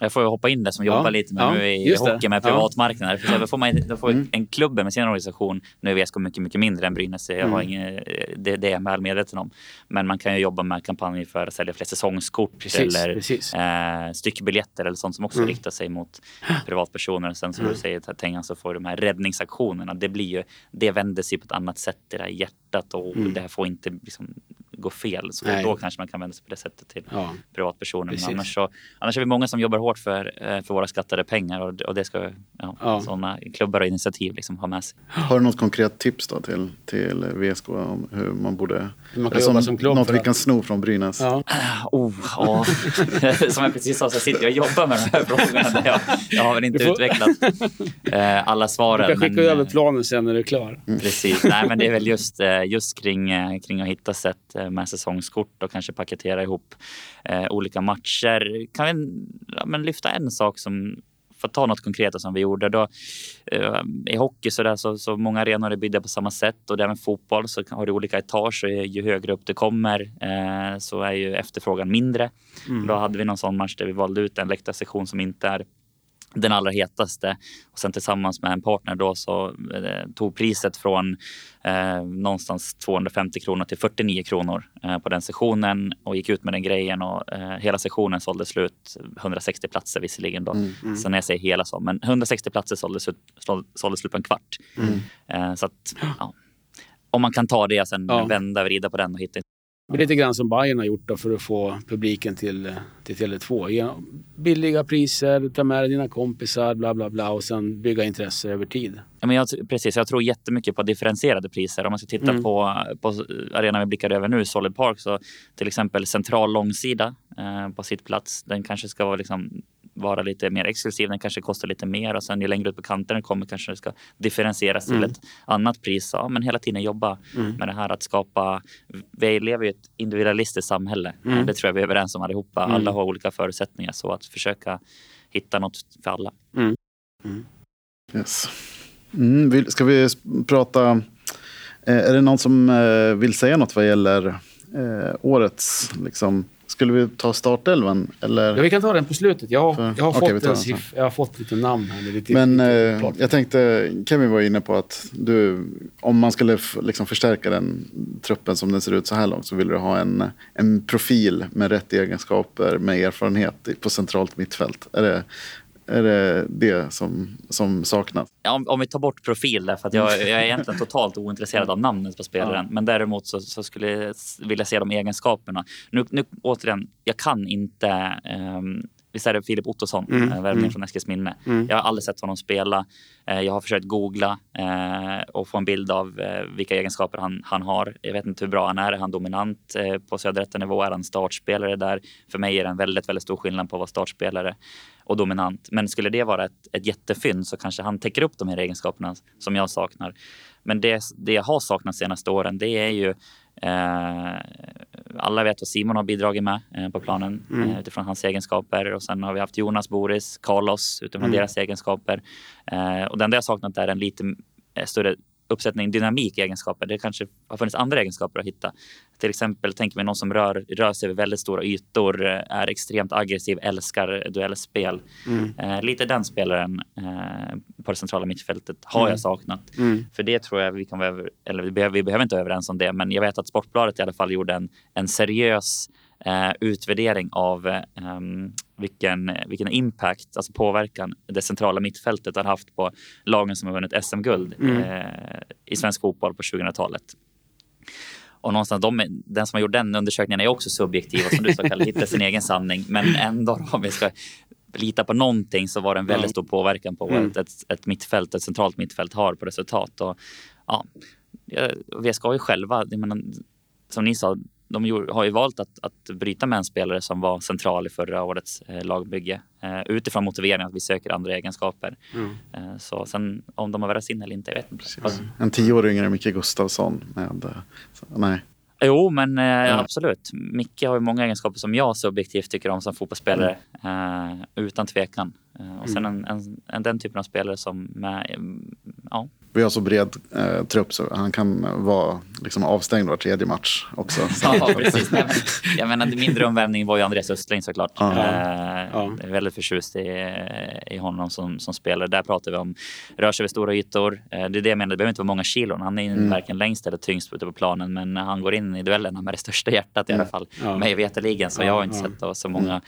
Jag får hoppa in där som ja, jobbar lite med ja, nu i hockey med privatmarknader. Ja. För får man, då får mm. en klubb med sin organisation, nu är VSK mycket, mycket mindre än Brynäs, jag har mm. inget, det, det är jag väl medveten om. Men man kan ju jobba med kampanjer för att sälja fler säsongskort precis, eller precis. Eh, styckbiljetter eller sånt som också mm. riktar sig mot privatpersoner. Sen som mm. du säger, Tengan, så får de här räddningsaktionerna, det blir ju, det vänder sig på ett annat sätt i det här hjärtat och mm. det här får inte liksom, gå fel. Så då kanske man kan vända sig på det sättet till ja. privatpersoner. Men annars, så, annars är vi många som jobbar hårt för, eh, för våra skattade pengar och, och det ska ja, ja. sådana klubbar och initiativ liksom ha med sig. Har du något konkret tips då till, till VSK om hur man borde... Hur man kan jobba som klubb? Något vi kan sno från Brynäs? Ja. Oh, ja. som jag precis sa så sitter jag och jobbar med de här frågorna. Jag, jag har väl inte får... utvecklat eh, alla svaren. Du kan skicka men, över planen sen när du är klar. Mm. Precis. Nej, men det är väl just, eh, just kring, kring att hitta sätt med säsongskort och kanske paketera ihop eh, olika matcher. Kan vi ja, men lyfta en sak som för att ta något konkret som vi gjorde. Då, eh, I hockey så, där, så, så många arenor är byggda på samma sätt och även fotboll så har du olika etage och ju högre upp det kommer eh, så är ju efterfrågan mindre. Mm. Då hade vi någon sån match där vi valde ut en läktarsektion som inte är den allra hetaste. Och sen tillsammans med en partner då så eh, tog priset från eh, någonstans 250 kronor till 49 kronor eh, på den sessionen och gick ut med den grejen och eh, hela sessionen sålde slut 160 platser visserligen då. Mm, mm. Så när jag säger hela så, men 160 platser såldes slut, sålde slut på en kvart. Mm. Eh, så att ja, om man kan ta det och sen ja. vända vrida på den och hitta det är lite grann som Bayern har gjort för att få publiken till, till Tele2. Ge billiga priser, ta med dig dina kompisar, bla bla bla och sen bygga intresse över tid. Ja, men jag, precis, jag tror jättemycket på differentierade priser. Om man ska titta mm. på, på arenan vi blickar över nu, Solid Park, så till exempel central långsida eh, på sitt plats. Den kanske ska vara liksom vara lite mer exklusiv. Den kanske kostar lite mer och sen ju längre ut på kanten den kommer kanske det ska differentieras till mm. ett annat pris. Ja, men hela tiden jobba mm. med det här att skapa. Vi lever i ett individualistiskt samhälle. Mm. Det tror jag vi är överens om allihopa. Mm. Alla har olika förutsättningar så att försöka hitta något för alla. Mm. Mm. Yes. Mm, ska vi prata? Eh, är det någon som eh, vill säga något vad gäller eh, årets liksom, skulle vi ta startelvan? Eller? Ja, vi kan ta den på slutet. Jag, För, jag, har, okay, fått en siff, jag har fått lite namn här. Lite, Men lite eh, jag tänkte, Kevin var inne på att du, om man skulle liksom förstärka den truppen som den ser ut så här långt så vill du ha en, en profil med rätt egenskaper, med erfarenhet på centralt mittfält. Är det, är det det som, som saknas? Ja, om, om, vi tar bort profil, därför att jag, jag är egentligen totalt ointresserad av namnet på spelaren. Ja. Men däremot så, så, skulle jag vilja se de egenskaperna. Nu, nu återigen, jag kan inte um, Visst är det Filip Ottosson, mm. Eh, värvning mm. från Eskilsminne. Mm. Jag har aldrig sett honom spela. Eh, jag har försökt googla eh, och få en bild av vilka egenskaper han, han har. Jag vet inte hur bra han är. Är han dominant på söderettanivå? Är han startspelare där? För mig är det en väldigt, väldigt stor skillnad på att vara startspelare och dominant. Men skulle det vara ett, ett jättefynd så kanske han täcker upp de här egenskaperna som jag saknar. Men det, det jag har saknat de senaste åren, det är ju Eh, alla vet vad Simon har bidragit med eh, på planen mm. Eh, utifrån hans egenskaper. Och sen har vi haft Jonas, Boris, Carlos utifrån mm. deras egenskaper. och det enda jag saknat är en lite större uppsättning dynamik egenskaper. Det kanske har funnits andra egenskaper att hitta. Till exempel tänker mig någon som rör, rör sig över väldigt stora ytor, är extremt aggressiv, älskar duellspel. Mm. Eh, lite den spelaren eh, på det centrala mittfältet har mm. jag saknat. Mm. För det tror jag vi kan vara, eller vi behöver, vi behöver inte vara överens om det, men jag vet att Sportbladet i alla fall gjorde en, en seriös eh, utvärdering av eh, vilken, vilken impact, alltså påverkan det centrala mittfältet har haft på lagen som har vunnit SM-guld mm. eh, i svensk fotboll på 2000-talet. Och någonstans, de, den som har gjort den undersökningen är också subjektiv och som du sa Kalle, hittar sin egen sanning. Men ändå om vi ska lita på någonting så var det en väldigt stor påverkan på mm. ett, ett mittfält, ett centralt mittfält har på resultat. Och, ja, VSK har ju själva, menar, som ni sa, de har ju valt att, att bryta med en spelare som var central i förra årets eh, lagbygge eh, utifrån motiveringen att vi söker andra egenskaper. Mm. Eh, så sen om de har värvats in eller inte, jag vet inte. Precis. En tio år yngre Micke Gustafsson med, så, nej. Jo, men eh, ja. absolut. Micke har ju många egenskaper som jag subjektivt tycker om som fotbollsspelare. Mm. Eh, utan tvekan. Eh, och sen mm. en, en, en, den typen av spelare som med, ja, vi har så bred eh, trupp så han kan vara liksom, avstängd var tredje match också. ja, precis. Nej, men, jag menar, min drömvärvning var ju Andreas Östling såklart. Ja. Eh, ja. Jag är väldigt förtjust i, i honom som, som spelare. Där pratar vi om rör sig över stora ytor. Eh, det är det jag menar, det behöver inte vara många kilon. Han är mm. varken längst eller tyngst ute på planen. Men han går in i duellerna med det största hjärtat i alla fall. Ja. Mig veterligen. Så jag har inte sett så många mm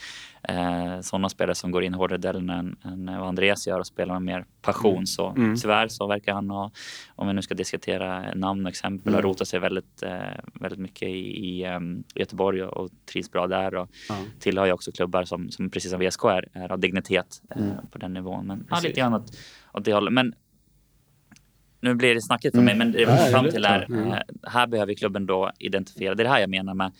eh, sådana spelare som går in hårdare i delen än, än vad Andreas gör och spelar med mer passion. Mm. Så mm. tyvärr så verkar han ha, om vi nu ska diskutera namn och exempel, mm. ha rotat sig väldigt, eh, väldigt mycket i, i um, Göteborg och, och trivs bra där. Och ja. tillhör ju också klubbar som, som precis som VSK är, är av dignitet eh, mm. på den nivån. Men ja, lite grann åt, åt det hållet. Men nu blir det snackigt för mig, men det jag kommer fram till är, mm. här behöver klubben då identifiera, det är det här jag menar med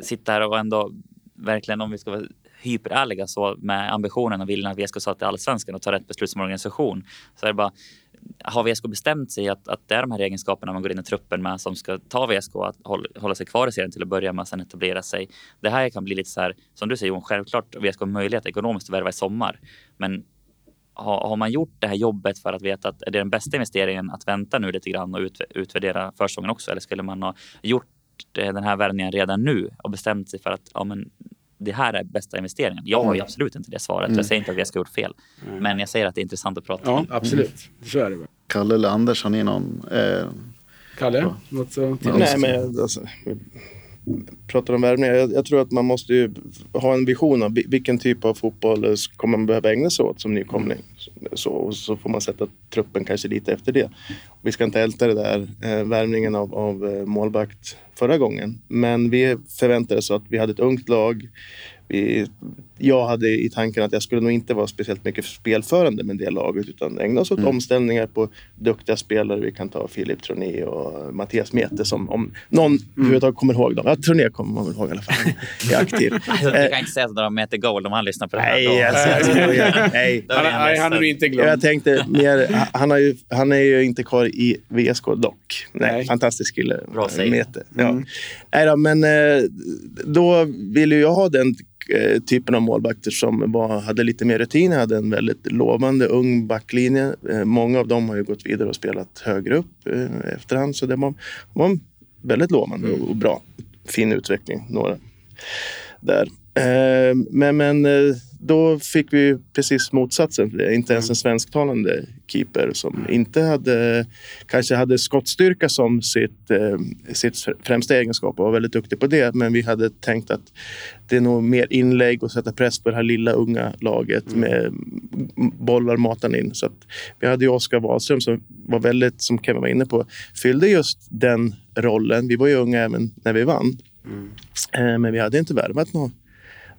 sitta här och ändå verkligen om vi ska vara hyperärliga så med ambitionen och viljan att vi ska till allsvenskan och ta rätt beslut som organisation. Så är det bara har VSK bestämt sig att, att det är de här egenskaperna man går in i truppen med som ska ta VSK att hålla, hålla sig kvar i serien till att börja med och sen etablera sig. Det här kan bli lite så här, som du säger Johan, självklart VSK har möjlighet ekonomiskt att värva i sommar. Men har, har, man gjort det här jobbet för att veta att är det den bästa investeringen att vänta nu lite grann och ut, utvärdera försäsongen också? Eller skulle man ha gjort den här värvningen redan nu och bestämt sig för att ja, men det här är bästa investeringen? Jag har ju absolut inte det svaret. Mm. Jag säger inte att vi ska gjort fel. Mm. Men jag säger att det är intressant att prata ja, om. Absolut, så är det. Kalle eller Anders, har ni någon... Eh... Kalle? Något så Nej, men alltså, pratar om värvningar. Jag, jag, tror att man måste ha en vision av vilken typ av fotboll eh, kommer man behöva ägna sig åt som nykomling. Så, så får man sätta truppen kanske lite efter det. Vi ska inte älta det där eh, värvningen av, av eh, målvakt förra gången. Men vi förväntade oss att vi hade ett ungt lag vi, jag hade i tanken att jag skulle nog inte vara speciellt mycket spelförande med det laget utan ägna oss åt mm. omställningar på duktiga spelare. Vi kan ta Filip Troné och Mattias Mete som om någon mm. överhuvudtaget kommer ihåg dem. Ja, Troné kommer man väl ihåg i alla fall. är aktiv. du kan inte säga att de Mete Gold om han lyssnar på det här. Nej, alltså, nej. Han, nej, han är inte glömd. Jag tänkte mer, han, har ju, han är ju inte kvar i VSK dock. Nej, nej. Fantastisk kille. Bra Mete. Ja. Mm. Nej då, men eh, då vill ju jag ha den Eh, typen av målvakter som var, hade lite mer rutin, hade en väldigt lovande ung backlinje. Eh, många av dem har ju gått vidare och spelat högre upp efterhand. Så det var, var väldigt lovande och bra. Fin utveckling, några där. Men, men då fick vi precis motsatsen. Inte ens en svensktalande keeper som inte hade, kanske hade skottstyrka som sitt, eh, sitt främsta egenskap och var väldigt duktig på det. Men vi hade tänkt att det är nog mer inlägg och sätta press på det här lilla unga laget mm. med bollar matan in. Så att vi hade ju Oskar Wahlström som var väldigt, som Kevin var inne på, fyllde just den rollen. Vi var ju unga även när vi vann. Mm. Eh, men vi hade inte värvat någon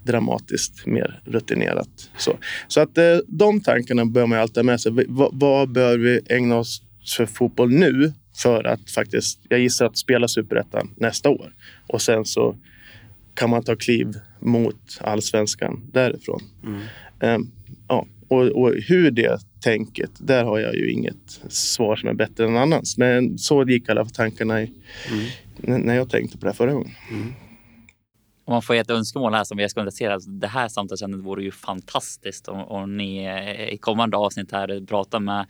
dramatiskt mer rutinerat. Så, så att eh, de tankarna bör man alltid ha med sig. V vad bör vi ägna oss för fotboll nu för att faktiskt, jag gissar att spela superettan nästa år. Och sen så kan man ta kliv mot allsvenskan därifrån. Mm. Um, ja, och, och, hur det tänket, där har jag ju inget svar som är bättre än annans. Men så gick alla tankarna i, mm. när jag tänkte på det förra gången. Mm. Om man får ett önskemål här som vi ska adressera. Det här samtalsämnet vore ju fantastiskt om, om ni eh, i kommande avsnitt här pratar med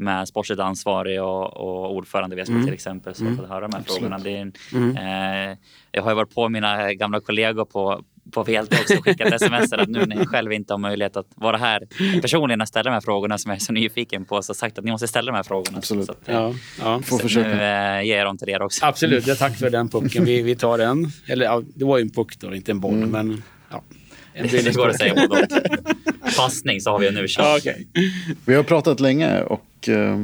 med sportsligt ansvarig och, och ordförande i mm. till exempel så mm. får höra de här Absolut. frågorna. Det är en, mm. eh, jag har ju varit på mina gamla kollegor på, på VLT också och skickat sms att nu när jag själv inte har möjlighet att vara här personligen och ställa de här frågorna som jag är så nyfiken på så sagt att ni måste ställa de här frågorna. Absolut. Så att, ja, ja. Får försöka. Nu äh, ger jag dem till er också. Absolut, jag tack för den pucken. Vi, vi tar den. Eller ja, det var ju en puck då, inte en boll. Mm. Men, ja. Det, går att säga både Passning så har vi en ursäkt. Ja, okay. Vi har pratat länge och uh,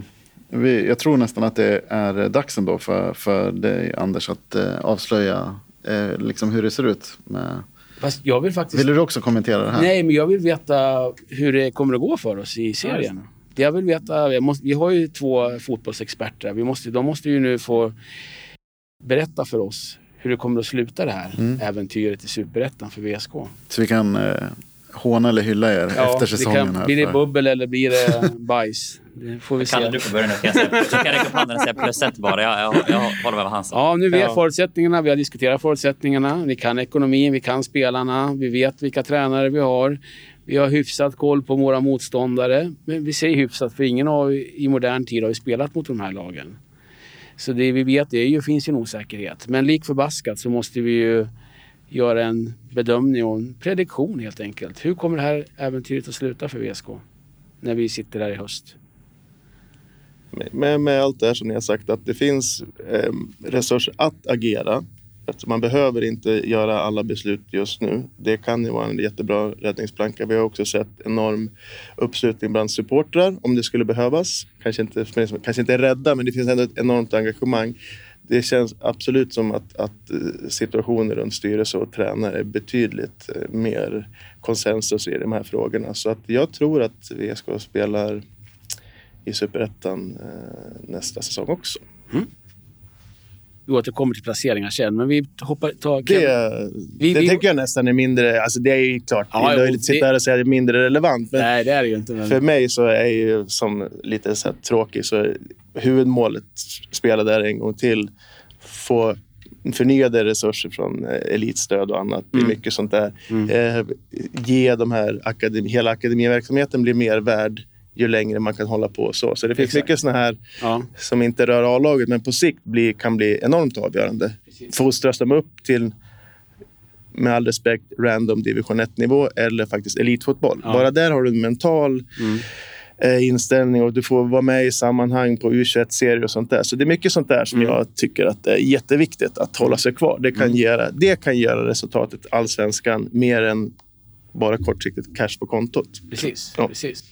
vi, jag tror nästan att det är dags ändå för, för dig Anders att uh, avslöja uh, liksom hur det ser ut med Fast jag vill faktiskt... Vill du också kommentera det här? Nej, men jag vill veta hur det kommer att gå för oss i serien. Ja, jag vill veta... Jag måste, vi har ju två fotbollsexperter. Vi måste, de måste ju nu få berätta för oss hur det kommer att sluta det här mm. äventyret i Superettan för VSK. Så vi kan eh, håna eller hylla er ja, efter säsongen? Kan, här blir det bubbel eller blir det bajs? Det får vi se. Kalle, du får börja nu. Jag kan räcka upp handen och säga plus ett bara. Jag, jag, jag håller med vad han sa. Ja, nu vet ja. förutsättningarna. Vi har diskuterat förutsättningarna. Vi kan ekonomin, vi kan spelarna. Vi vet vilka tränare vi har. Vi har hyfsat koll på våra motståndare. Men vi säger hyfsat, för ingen av i modern tid har spelat mot de här lagen. Så det vi vet är ju, finns ju en osäkerhet. Men lik förbaskat så måste vi ju göra en bedömning och en prediktion helt enkelt. Hur kommer det här äventyret att sluta för VSK? När vi sitter där i höst. Med, med allt det här som ni har sagt att det finns eh, resurser att agera. Att man behöver inte göra alla beslut just nu. Det kan ju vara en jättebra räddningsplanka. Vi har också sett enorm uppslutning bland supportrar om det skulle behövas. Kanske inte, kanske inte är rädda, men det finns ändå ett enormt engagemang. Det känns absolut som att, att eh, situationen runt styrelse och tränare är betydligt eh, mer konsensus i de här frågorna. Så att jag tror att VSK spelar i Superettan eh, nästa säsong också. Mm vi återkommer till placeringar sen, men vi hoppar... Tar, det vi, det vi, tycker jag nästan är mindre... Alltså det är ju klart, ja, det är löjligt att sitta här och säga att det är mindre relevant. Men nej, det är det ju inte. Men... För mig så är ju som lite så tråkig, så huvudmålet spela där en gång till. Få förnyade resurser från eh, elitstöd och annat. Det är mm. mycket sånt där. Mm. Eh, ge de här akademi, hela akademiverksamheten blir mer värd ju längre man kan hålla på. Så, så det finns Exakt. mycket såna här ja. som inte rör A-laget men på sikt blir, kan bli enormt avgörande. Fostras de upp till, med all respekt, random division 1-nivå eller faktiskt elitfotboll. Ja. Bara där har du en mental mm. eh, inställning och du får vara med i sammanhang på U21-serier och sånt där. Så det är mycket sånt där som mm. jag tycker att det är jätteviktigt att hålla sig kvar. Det kan, mm. göra, det kan göra resultatet allsvenskan mer än bara kortsiktigt cash på kontot. Precis. Ja. precis.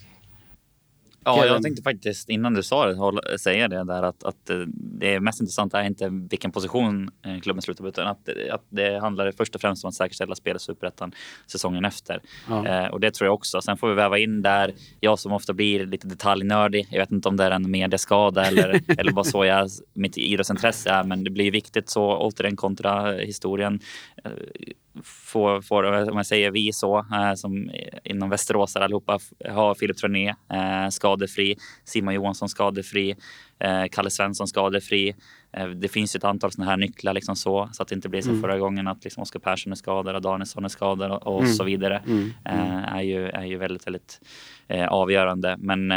Ja, jag tänkte faktiskt innan du sa det säga det där att, att eh, det mest intressanta är inte vilken position eh, klubben slutar på utan att, att det handlar först och främst om att säkerställa spel i superettan säsongen efter. Ja. Eh, och det tror jag också. Sen får vi väva in där, jag som ofta blir lite detaljnördig. Jag vet inte om det är en medieskada eller, eller bara så jag, mitt idrottsintresse är, men det blir viktigt så återigen kontra historien eh, får, får, om jag säger vi så, eh, som inom Västerås allihopa, har Filip Troné eh, skadefri, Simon Johansson skadefri, eh, Kalle Svensson skadefri. Det finns ju ett antal sådana här nycklar liksom så, så att det inte blir som mm. förra gången att liksom Oskar Persson är skadad, Danielsson är skadad och, och mm. så vidare. Mm. Är, ju, är ju väldigt, väldigt avgörande. Men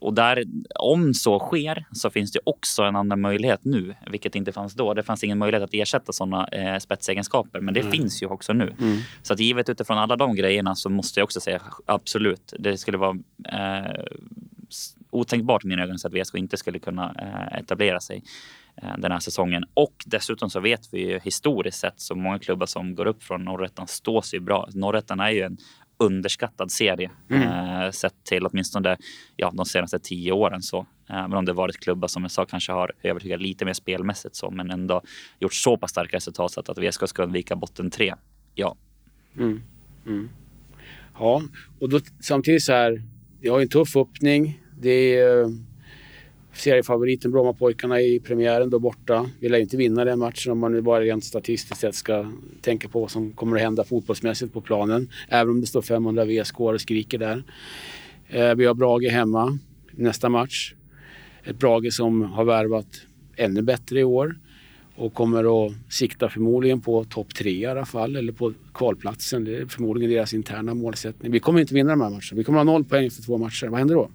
och där, om så sker så finns det också en annan möjlighet nu, vilket inte fanns då. Det fanns ingen möjlighet att ersätta sådana eh, spetsegenskaper, men det mm. finns ju också nu. Mm. Så att givet utifrån alla de grejerna så måste jag också säga absolut, det skulle vara eh, otänkbart i mina ögon så att VSK inte skulle kunna eh, etablera sig eh, den här säsongen. Och dessutom så vet vi ju historiskt sett så många klubbar som går upp från norrettan står sig bra. Norrettan är ju en underskattad serie mm. eh, sett till åtminstone ja, de senaste tio åren. Så. Eh, men om det varit klubbar som jag sa kanske har övertygat lite mer spelmässigt så, men ändå gjort så pass starka resultat så att, att VSK ska undvika botten tre. Ja. Mm. Mm. Ja, och då, samtidigt så här. Vi har en tuff öppning. Det är seriefavoriten Brommapojkarna i premiären då borta. Vi lär inte vinna den matchen om man nu bara rent statistiskt sett ska tänka på vad som kommer att hända fotbollsmässigt på planen. Även om det står 500 VSK och skriker där. Eh, vi har Brage hemma nästa match. Ett Brage som har värvat ännu bättre i år och kommer att sikta förmodligen på topp tre i alla fall, eller på kvalplatsen. Det är förmodligen deras interna målsättning. Vi kommer inte vinna de här matcherna. Vi kommer ha noll poäng efter två matcher. Vad händer då?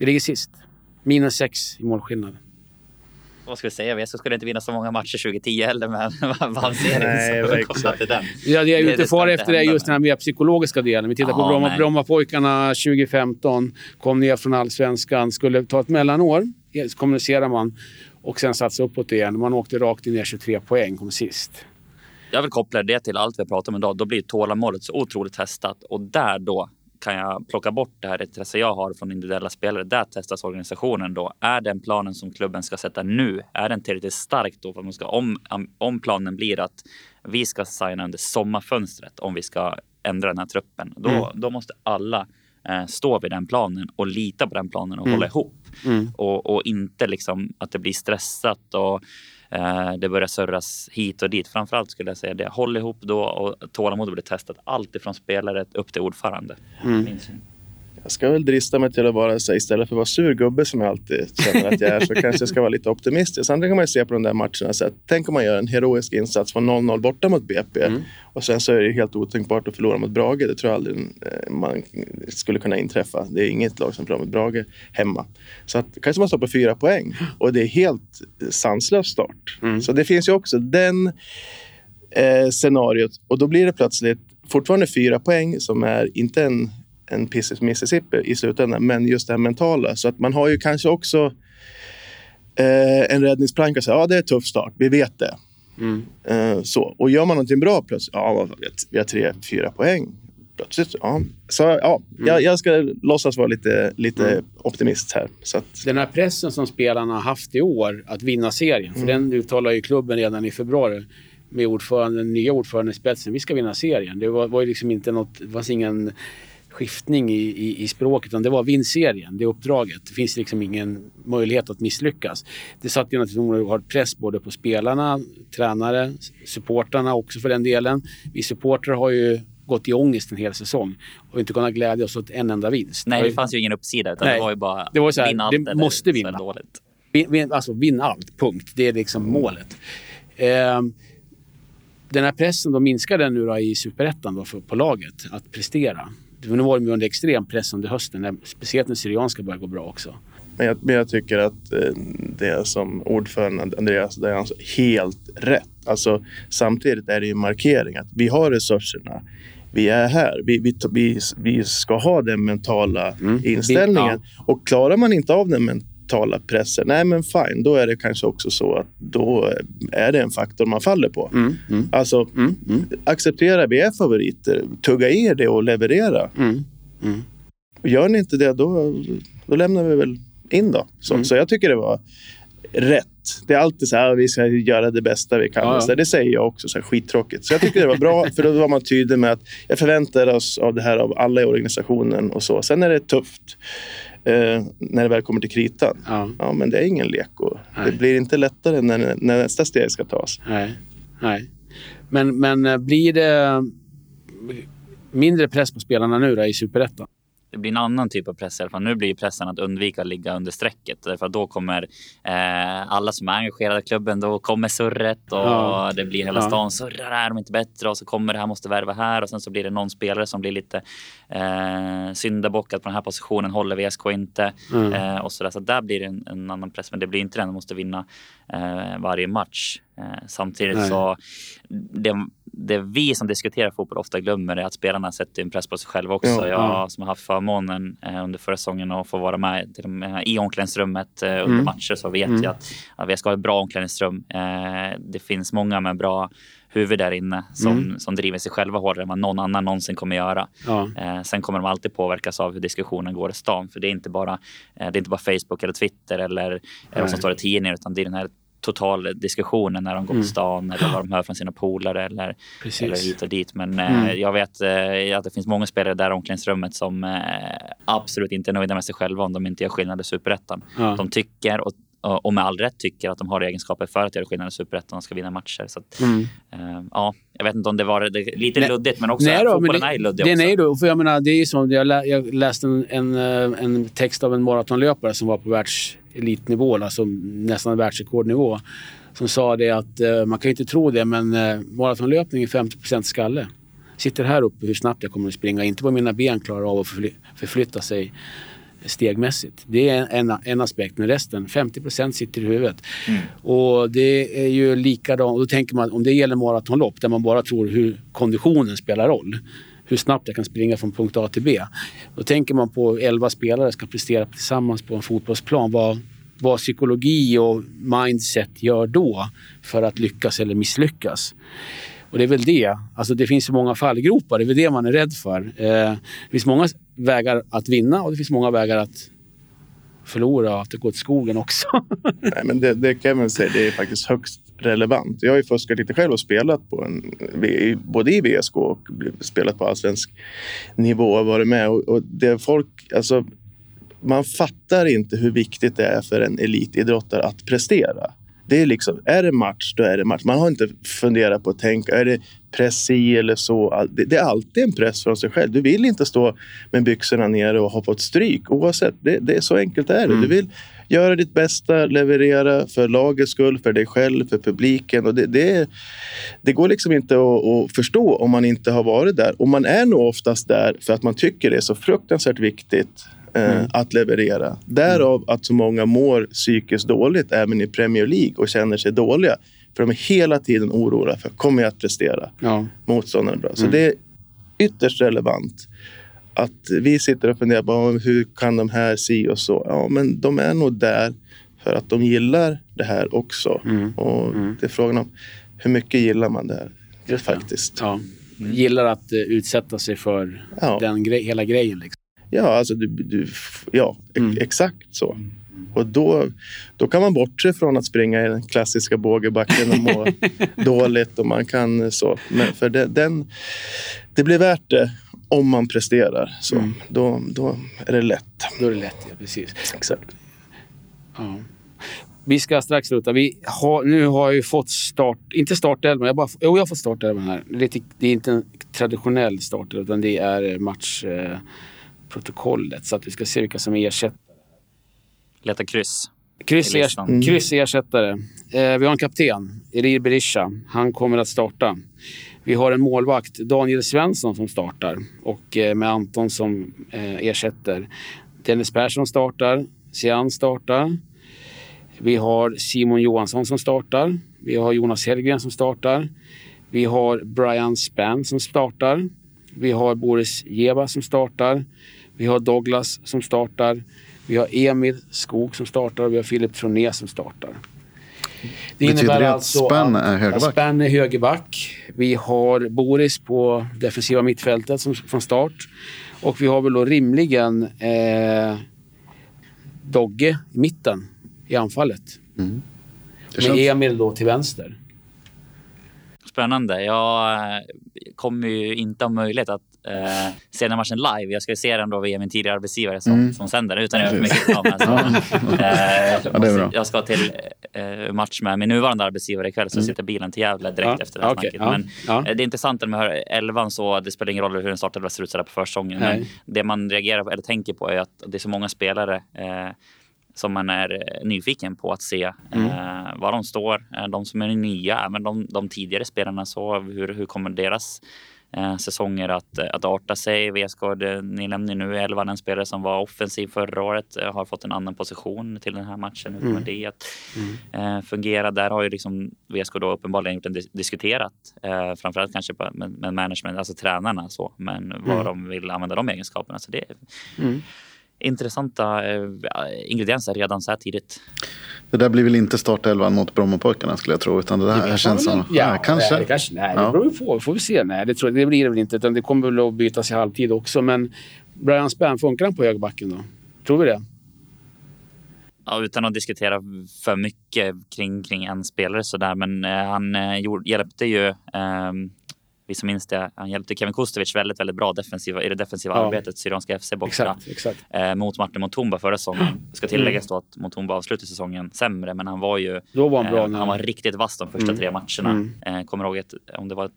Vi ligger sist. Minus sex i målskillnad. Vad ska vi säga? VSK skulle inte vinna så många matcher 2010 heller, men vann serien. den. Ja, det är ju inte far efter det just den här mer psykologiska delen. Vi tittar på Bromma, Brommapojkarna 2015. Kom ner från allsvenskan, skulle ta ett mellanår, kommunicerar man. Och sen satsa uppåt igen. Man åkte rakt ner 23 poäng, kom sist. Jag vill koppla det till allt vi pratat om idag. Då blir tålamodet så otroligt testat. Och där då kan jag plocka bort det här intresse jag har från individuella spelare. Där testas organisationen då. Är den planen som klubben ska sätta nu, är den tillräckligt stark då? För man ska, om, om planen blir att vi ska signa under sommarfönstret om vi ska ändra den här truppen, då, mm. då måste alla eh, stå vid den planen och lita på den planen och mm. hålla ihop. Mm. Och, och, inte liksom att det blir stressat och det börjar surras hit och dit. Framförallt skulle jag säga det. Håll ihop då och tålamod blir testat. Allt ifrån spelare upp till ordförande. Mm. Jag ska väl drista mig till att vara så istället för att vara sur gubbe som jag alltid känner att jag är så kanske jag ska vara lite optimistisk. Sen kan man ju se på de där matcherna så att tänk om man gör en heroisk insats från 0-0 borta mot BP mm. och sen så är det helt otänkbart att förlora mot Brage. Det tror jag aldrig eh, man skulle kunna inträffa. Det är inget lag som förlorar mot Brage hemma. Så att kanske man står på fyra poäng och det är helt sanslös start. Mm. Så det finns ju också den eh, scenariot och då blir det plötsligt fortfarande fyra poäng som är inte en en Pisses Mississippi i slutändan. Men just det här mentala. Så att man har ju kanske också eh, en räddningsplanka. Ja, det är en tuff start. Vi vet det. Mm. Eh, så. Och gör man någonting bra plötsligt, ja, vi har tre, fyra poäng. Plötsligt, ja. Så ja, mm. jag, jag, ska låtsas vara lite, lite mm. optimist här. Så att... Den här pressen som spelarna har haft i år att vinna serien, för mm. den uttalade ju klubben redan i februari med ordföranden, nya ordföranden i spetsen. Vi ska vinna serien. Det var, var ju liksom inte något, det fanns ingen skiftning i, i, i språket, utan det var vinn serien, det uppdraget. Det finns liksom ingen möjlighet att misslyckas. Det satte ju naturligtvis oerhörd press både på spelarna, tränare, supportrarna också för den delen. Vi supportrar har ju gått i ångest en hel säsong och inte kunnat glädja oss åt en enda vinst. Nej, det fanns ju ingen uppsida utan Nej, det var ju bara det var så här, vinna allt det måste vinna. Dåligt. Vin, alltså vinna allt, punkt. Det är liksom mm. målet. Eh, den här pressen, då minskar den nu då i superettan på laget att prestera. Nu var de under extrem press under hösten, speciellt när Syrianska börjar gå bra också. Men jag, men jag tycker att eh, det som ordförande Andreas, det är alltså helt rätt. Alltså, samtidigt är det ju en markering att vi har resurserna. Vi är här. Vi, vi, vi, vi ska ha den mentala mm. inställningen. Ja. Och klarar man inte av den mentala pressen, nej men fine, då är det kanske också så att då är det en faktor man faller på. Mm. Mm. Alltså, mm. mm. acceptera, vi är favoriter. Tugga i det och leverera. Mm. Mm. Gör ni inte det, då, då lämnar vi väl in då. Så, mm. så jag tycker det var rätt. Det är alltid så här, vi ska göra det bästa vi kan. Ja, ja. Det säger jag också, så här, skittråkigt. Så jag tycker det var bra, för då var man tydlig med att jag förväntar oss av det här av alla i organisationen och så. Sen är det tufft eh, när det väl kommer till kritan. Ja. ja men det är ingen lek och det blir inte lättare när, när nästa steg ska tas. Nej. Nej. Men, men eh, blir det mindre press på spelarna nu då, i Superettan? Det blir en annan typ av press i alla fall. Nu blir pressen att undvika att ligga under strecket. Därför att då kommer eh, alla som är engagerade i klubben, då kommer surret och ja. det blir hela stan surrar. Är de inte bättre? Och så kommer det här måste värva här och sen så blir det någon spelare som blir lite eh, syndabock att på den här positionen håller VSK inte. Mm. Eh, och så där. Så där blir det en, en, annan press. Men det blir inte den, de måste vinna eh, varje match. Eh, samtidigt Nej. så det, det vi som diskuterar fotboll ofta glömmer är att spelarna sätter en press på sig själva också. Ja, jag ja. som har haft förmånen eh, under förra säsongen att få vara med till med, i omklädningsrummet eh, under mm. matcher så vet mm. jag att, att vi ska ha ett bra omklädningsrum. Eh, det finns många med bra huvud där inne som, mm. som driver sig själva hårdare än vad någon annan någonsin kommer göra. Ja. Eh, sen kommer de alltid påverkas av hur diskussionen går i stan. För det är inte bara, eh, det är inte bara Facebook eller Twitter eller eh, vad som står i tidningen utan det är den här totaldiskussionen när de går på mm. stan eller vad de hör från sina polare eller, eller hit och dit. Men eh, mm. jag vet eh, att det finns många spelare där i omklädningsrummet som eh, absolut inte är nöjda med sig själva om de inte gör skillnad i superettan. Ja. De tycker och och med all rätt tycker att de har egenskaper för att göra skillnad i superettan och ska vinna matcher. Så att, mm. uh, ja, jag vet inte om det var det, lite nej, luddigt, men också nej då, fotbollen är luddig det, också. Nej då, för jag menar, det är som, jag, lä, jag läste en, en, en, text av en maratonlöpare som var på världs elitnivå, alltså nästan världsrekordnivå, som sa det att eh, man kan ju inte tro det, men eh, maratonlöpning är 50% skalle. Sitter här uppe hur snabbt jag kommer att springa, inte vad mina ben klarar av att förfly förflytta sig stegmässigt. Det är en, en aspekt, men resten, 50% sitter i huvudet. Mm. Och det är ju likadant, då tänker man om det gäller maratonlopp där man bara tror hur konditionen spelar roll hur snabbt jag kan springa från punkt A till B. Då tänker man på 11 spelare ska prestera tillsammans på en fotbollsplan. Vad, vad psykologi och mindset gör då för att lyckas eller misslyckas. Och det är väl det. Alltså det finns så många fallgropar. Det är väl det man är rädd för. Eh, det finns många vägar att vinna och det finns många vägar att förlora och att det går till skogen också. Nej, men det, det kan man säga, det är faktiskt högst relevant. Jag har ju fuskat lite själv och spelat på en, både i VSK och spelat på allsvensk nivå och varit med. Och, och det folk, alltså, man fattar inte hur viktigt det är för en elitidrottare att prestera. Det är liksom, är det match, då är det match. Man har inte funderat på att tänka, är det press i eller så? Det, är alltid en press från sig själv. Du vill inte stå med byxorna nere och ha fått stryk oavsett. Det, det är så enkelt är det. Mm. Du vill göra ditt bästa, leverera för lagets skull, för dig själv, för publiken. Och det, det, det går liksom inte att, att, förstå om man inte har varit där. Och man är nog oftast där för att man tycker det är så fruktansvärt viktigt eh, mm. att leverera. Därav att så många mår psykiskt dåligt även i Premier League och känner sig dåliga. För de är hela tiden oroliga för kommer jag att prestera? Ja. Motståndaren bra. Så mm. det är ytterst relevant att vi sitter och funderar på hur kan de här si och så. Ja, men de är nog där för att de gillar det här också. Mm. Och mm. det är frågan om hur mycket gillar man det här Just faktiskt. Ja. Mm. Gillar att uh, utsätta sig för ja. den gre hela grejen. Liksom. Ja, alltså du, du ja mm. exakt så. Och då, då kan man bortse från att springa i den klassiska bågebacken och må dåligt. Och man kan så. Men för det, den, det blir värt det om man presterar, så mm. då, då är det lätt. Då är det lätt, ja. Precis. Exakt. Ja. Vi ska strax sluta. Vi har, nu har jag ju fått start... Inte startelvan. Jag, bara, jo, jag har fått startelvan här. Det är, det är inte en traditionell startelva, utan det är matchprotokollet. Eh, så att vi ska se vilka som ersätter. Leta kryss. Kryss, er, mm. kryss ersättare. Eh, vi har en kapten, Erir Berisha. Han kommer att starta. Vi har en målvakt, Daniel Svensson, som startar och eh, med Anton som eh, ersätter. Dennis Persson startar. Sian startar. Vi har Simon Johansson som startar. Vi har Jonas Hellgren som startar. Vi har Brian Spann som startar. Vi har Boris Jeva som startar. Vi har Douglas som startar. Vi har Emil Skog som startar och vi har Filip Troné som startar. Det Betyder innebär det att alltså Spann är högerback? Spann är högerback. Vi har Boris på defensiva mittfältet som, från start. Och vi har väl då rimligen eh, Dogge i mitten i anfallet. Mm. Med känns... Emil då till vänster. Spännande. Jag eh, kommer ju inte ha möjlighet att eh, se den matchen live. Jag ska se den då via min tidigare arbetsgivare som, mm. som sänder utan att göra för mycket reklam. eh, jag ska till eh, match med min nuvarande arbetsgivare ikväll så mm. sitter bilen till Gävle direkt ja. efter det här okay. snacket. Men ja. Eh, det är intressant när man hör elvan så det spelar ingen roll hur en startelva ser ut så på försäsongen. Men det man reagerar på eller tänker på är att det är så många spelare eh, som man är eh, nyfiken på att se mm. eh, var de står. De som är nya, även de, de tidigare spelarna, så hur, hur kommer deras eh, säsonger att, att arta sig? VSK, det, ni nämner nu elvan, en spelare som var offensiv förra året, eh, har fått en annan position till den här matchen. Hur kommer mm. det att mm. eh, fungera? Där har ju liksom VSK då uppenbarligen gjort en dis diskuterat, eh, framförallt kanske på, med, med management, alltså tränarna så, men vad mm. de vill använda de egenskaperna. Så det, mm intressanta eh, ingredienser redan så här tidigt. Det där blir väl inte startelvan mot Brommapojkarna skulle jag tro. Utan det här det känns som... Ja, nej, kanske. Nej, kanske, nej ja. det beror på. får vi se. Nej, det, tror, det blir det väl inte. Utan det kommer väl att bytas i halvtid också. Men Brian Spann, funkar han på högerbacken då? Tror vi det? Ja, utan att diskutera för mycket kring, kring en spelare sådär. Men eh, han eh, gjorde, hjälpte ju eh, vi som minns det, han hjälpte Kevin Kustovic väldigt, väldigt bra defensiva, i det defensiva ja. arbetet, Syrianska FC borta eh, mot Martin Motumba förra säsongen. Det ska tilläggas då att Motumba avslutade säsongen sämre, men han var ju då var han, bra eh, han var riktigt vass de första mm. tre matcherna. Mm. Eh, kommer ihåg ett, om det var ett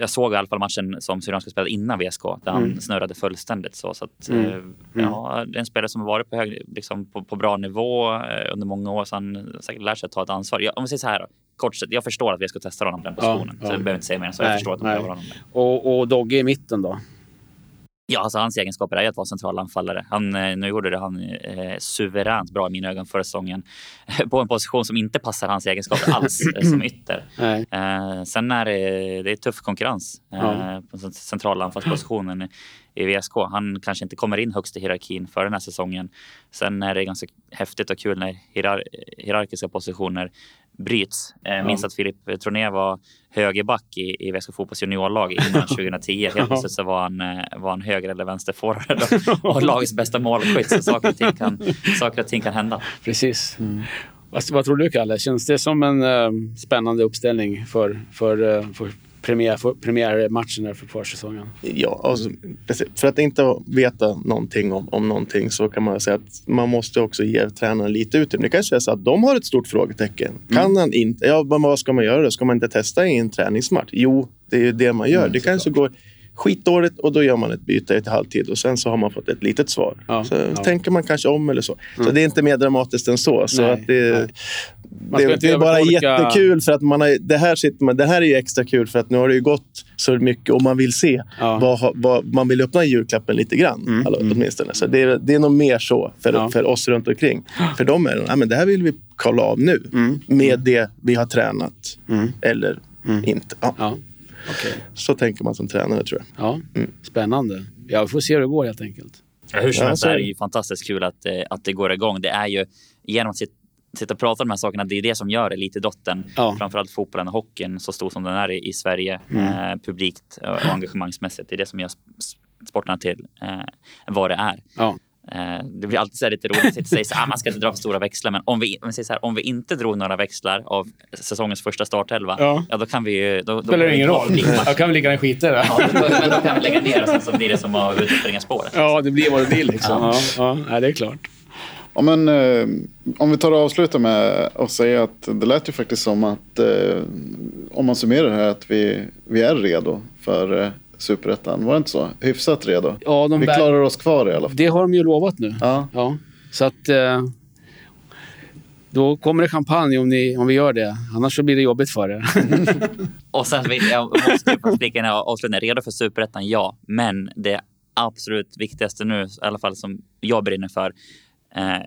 jag såg i alla fall matchen som Syrianska spelade innan VSK där han mm. snurrade fullständigt. Så, så att, mm. Eh, mm. ja, det är en spelare som har varit på, hög, liksom på, på bra nivå eh, under många år så han säkert lärt sig att ta ett ansvar. Jag, om vi säger så här, kort sätt, jag förstår att vi ska testa honom på den positionen. Ja, så jag behöver inte säga mer än så. Nej, jag förstår att de behöver honom. Och, och Dogge i mitten då? Ja, alltså hans egenskaper är att vara central anfallare. Han, eh, nu gjorde det han eh, suveränt bra i mina ögon förra säsongen på en position som inte passar hans egenskaper alls eh, som ytter. Eh, sen är det, det är tuff konkurrens eh, ja. på centrala anfallspositionen i VSK. Han kanske inte kommer in högst i hierarkin för den här säsongen. Sen är det ganska häftigt och kul när hierar hierarkiska positioner bryts. Eh, minns att Filip Troné var högerback i, i VSK Fotbolls juniorlag innan 2010. Helt plötsligt så var han, eh, var han höger eller vänsterforward och, och lagets bästa målskytt. Så saker och ting kan, saker och ting kan hända. Precis. Mm. Vad, vad, tror du, Kalle? Känns det som en uh, spännande uppställning för, för, uh, för premiär, premiärmatchen för försäsongen. Ja, alltså, för att inte veta någonting om, om någonting så kan man säga att man måste också ge tränaren lite utrymme. Det kanske är så att de har ett stort frågetecken. Kan mm. han inte? Ja, men vad ska man göra då? Ska man inte testa i en träningsmatch? Jo, det är ju det man gör. Mm, det kanske går skitdåligt och då gör man ett byte till halvtid och sen så har man fått ett litet svar. Ja, så ja. tänker man kanske om eller så. Mm. Så det är inte mer dramatiskt än så. så nej, att det, det, det, är bara jättekul för att man har, det, här sitter man, det här är ju extra kul för att nu har det ju gått så mycket och man vill se. Ja. Vad, vad, man vill öppna julklappen lite grann. Mm. Alltså, åtminstone. Så det, det är nog mer så för, ja. för oss runt omkring. För dem är det, men det här vill vi kolla av nu mm. med det vi har tränat. Mm. Eller mm. inte. Ja. Okay. Så tänker man som tränare tror jag. Ja, mm. Spännande. Ja, vi får se hur det går helt enkelt. Ja, hur som helst är det ju fantastiskt kul att, eh, att det går igång. Det är ju genom att sitta och prata om de här sakerna, det är det som gör elitidrotten, ja. framförallt fotbollen och hockeyn, så stor som den är i, Sverige, mm. eh, publikt och engagemangsmässigt. Det är det som gör sporterna till eh, vad det är. Ja. Eh, det blir alltid så lite roligt att säga att ah, man ska inte dra för stora växlar. Men om vi, om, vi här, om vi inte drog några växlar av säsongens första startelva, ja. ja då kan vi ju... Då, då spelar det ingen roll. Då kan vi lika gärna skita i det. Ja, då, men då kan vi lägga ner och sen så blir det som att ut och springa spåret. Ja, det blir vad det blir liksom. Ja. Ja, ja, det är klart. Ja, men, eh, om vi tar och avslutar med att säga att det lät ju faktiskt som att eh, om man summerar det här att vi, vi är redo för eh, superettan. Var det inte så? Hyfsat redo. Ja, vi klarar oss kvar i alla fall. Det har de ju lovat nu. Ja. ja. Så att... Eh, då kommer det champagne om, ni, om vi gör det. Annars så blir det jobbigt för er. och sen vill jag måste flika in avslutningen. Redo för superettan, ja. Men det absolut viktigaste nu, i alla fall som jag brinner för,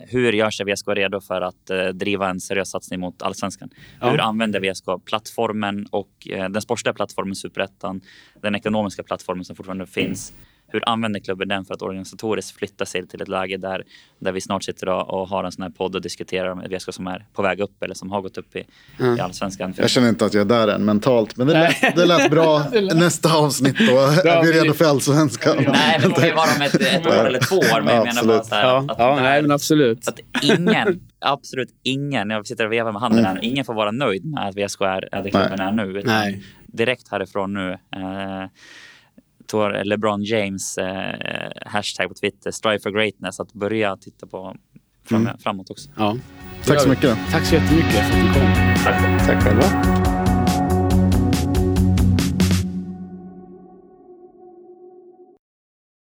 hur gör sig VSK redo för att eh, driva en seriös satsning mot allsvenskan? Ja. Hur använder VSK plattformen och eh, den sportsliga plattformen Superettan, den ekonomiska plattformen som fortfarande finns? Mm hur använder klubben den för att organisatoriskt flytta sig till ett läge där, där vi snart sitter och har en sån här podd och diskuterar om VSK som är på väg upp eller som har gått upp i, mm. i allsvenskan. Jag känner inte att jag är där än mentalt, men det lät, det lät bra. Nästa avsnitt då är vi redo för allsvenskan. Nej, det kan ju vara om ett, ett år eller två år. Men jag menar bara så här, ja, att, ja, nej, men absolut. Att ingen, absolut ingen, jag sitter och vevar med handen här, ingen får vara nöjd med att VSK är, är det klubben är nu. Nej. Direkt härifrån nu. Eh, tog LeBron James eh, hashtag på Twitter, Strive for greatness, att börja titta på fram, mm. framåt också. Ja. Tack så mycket. Tack så jättemycket för att ni kom. Tack, Tack själva.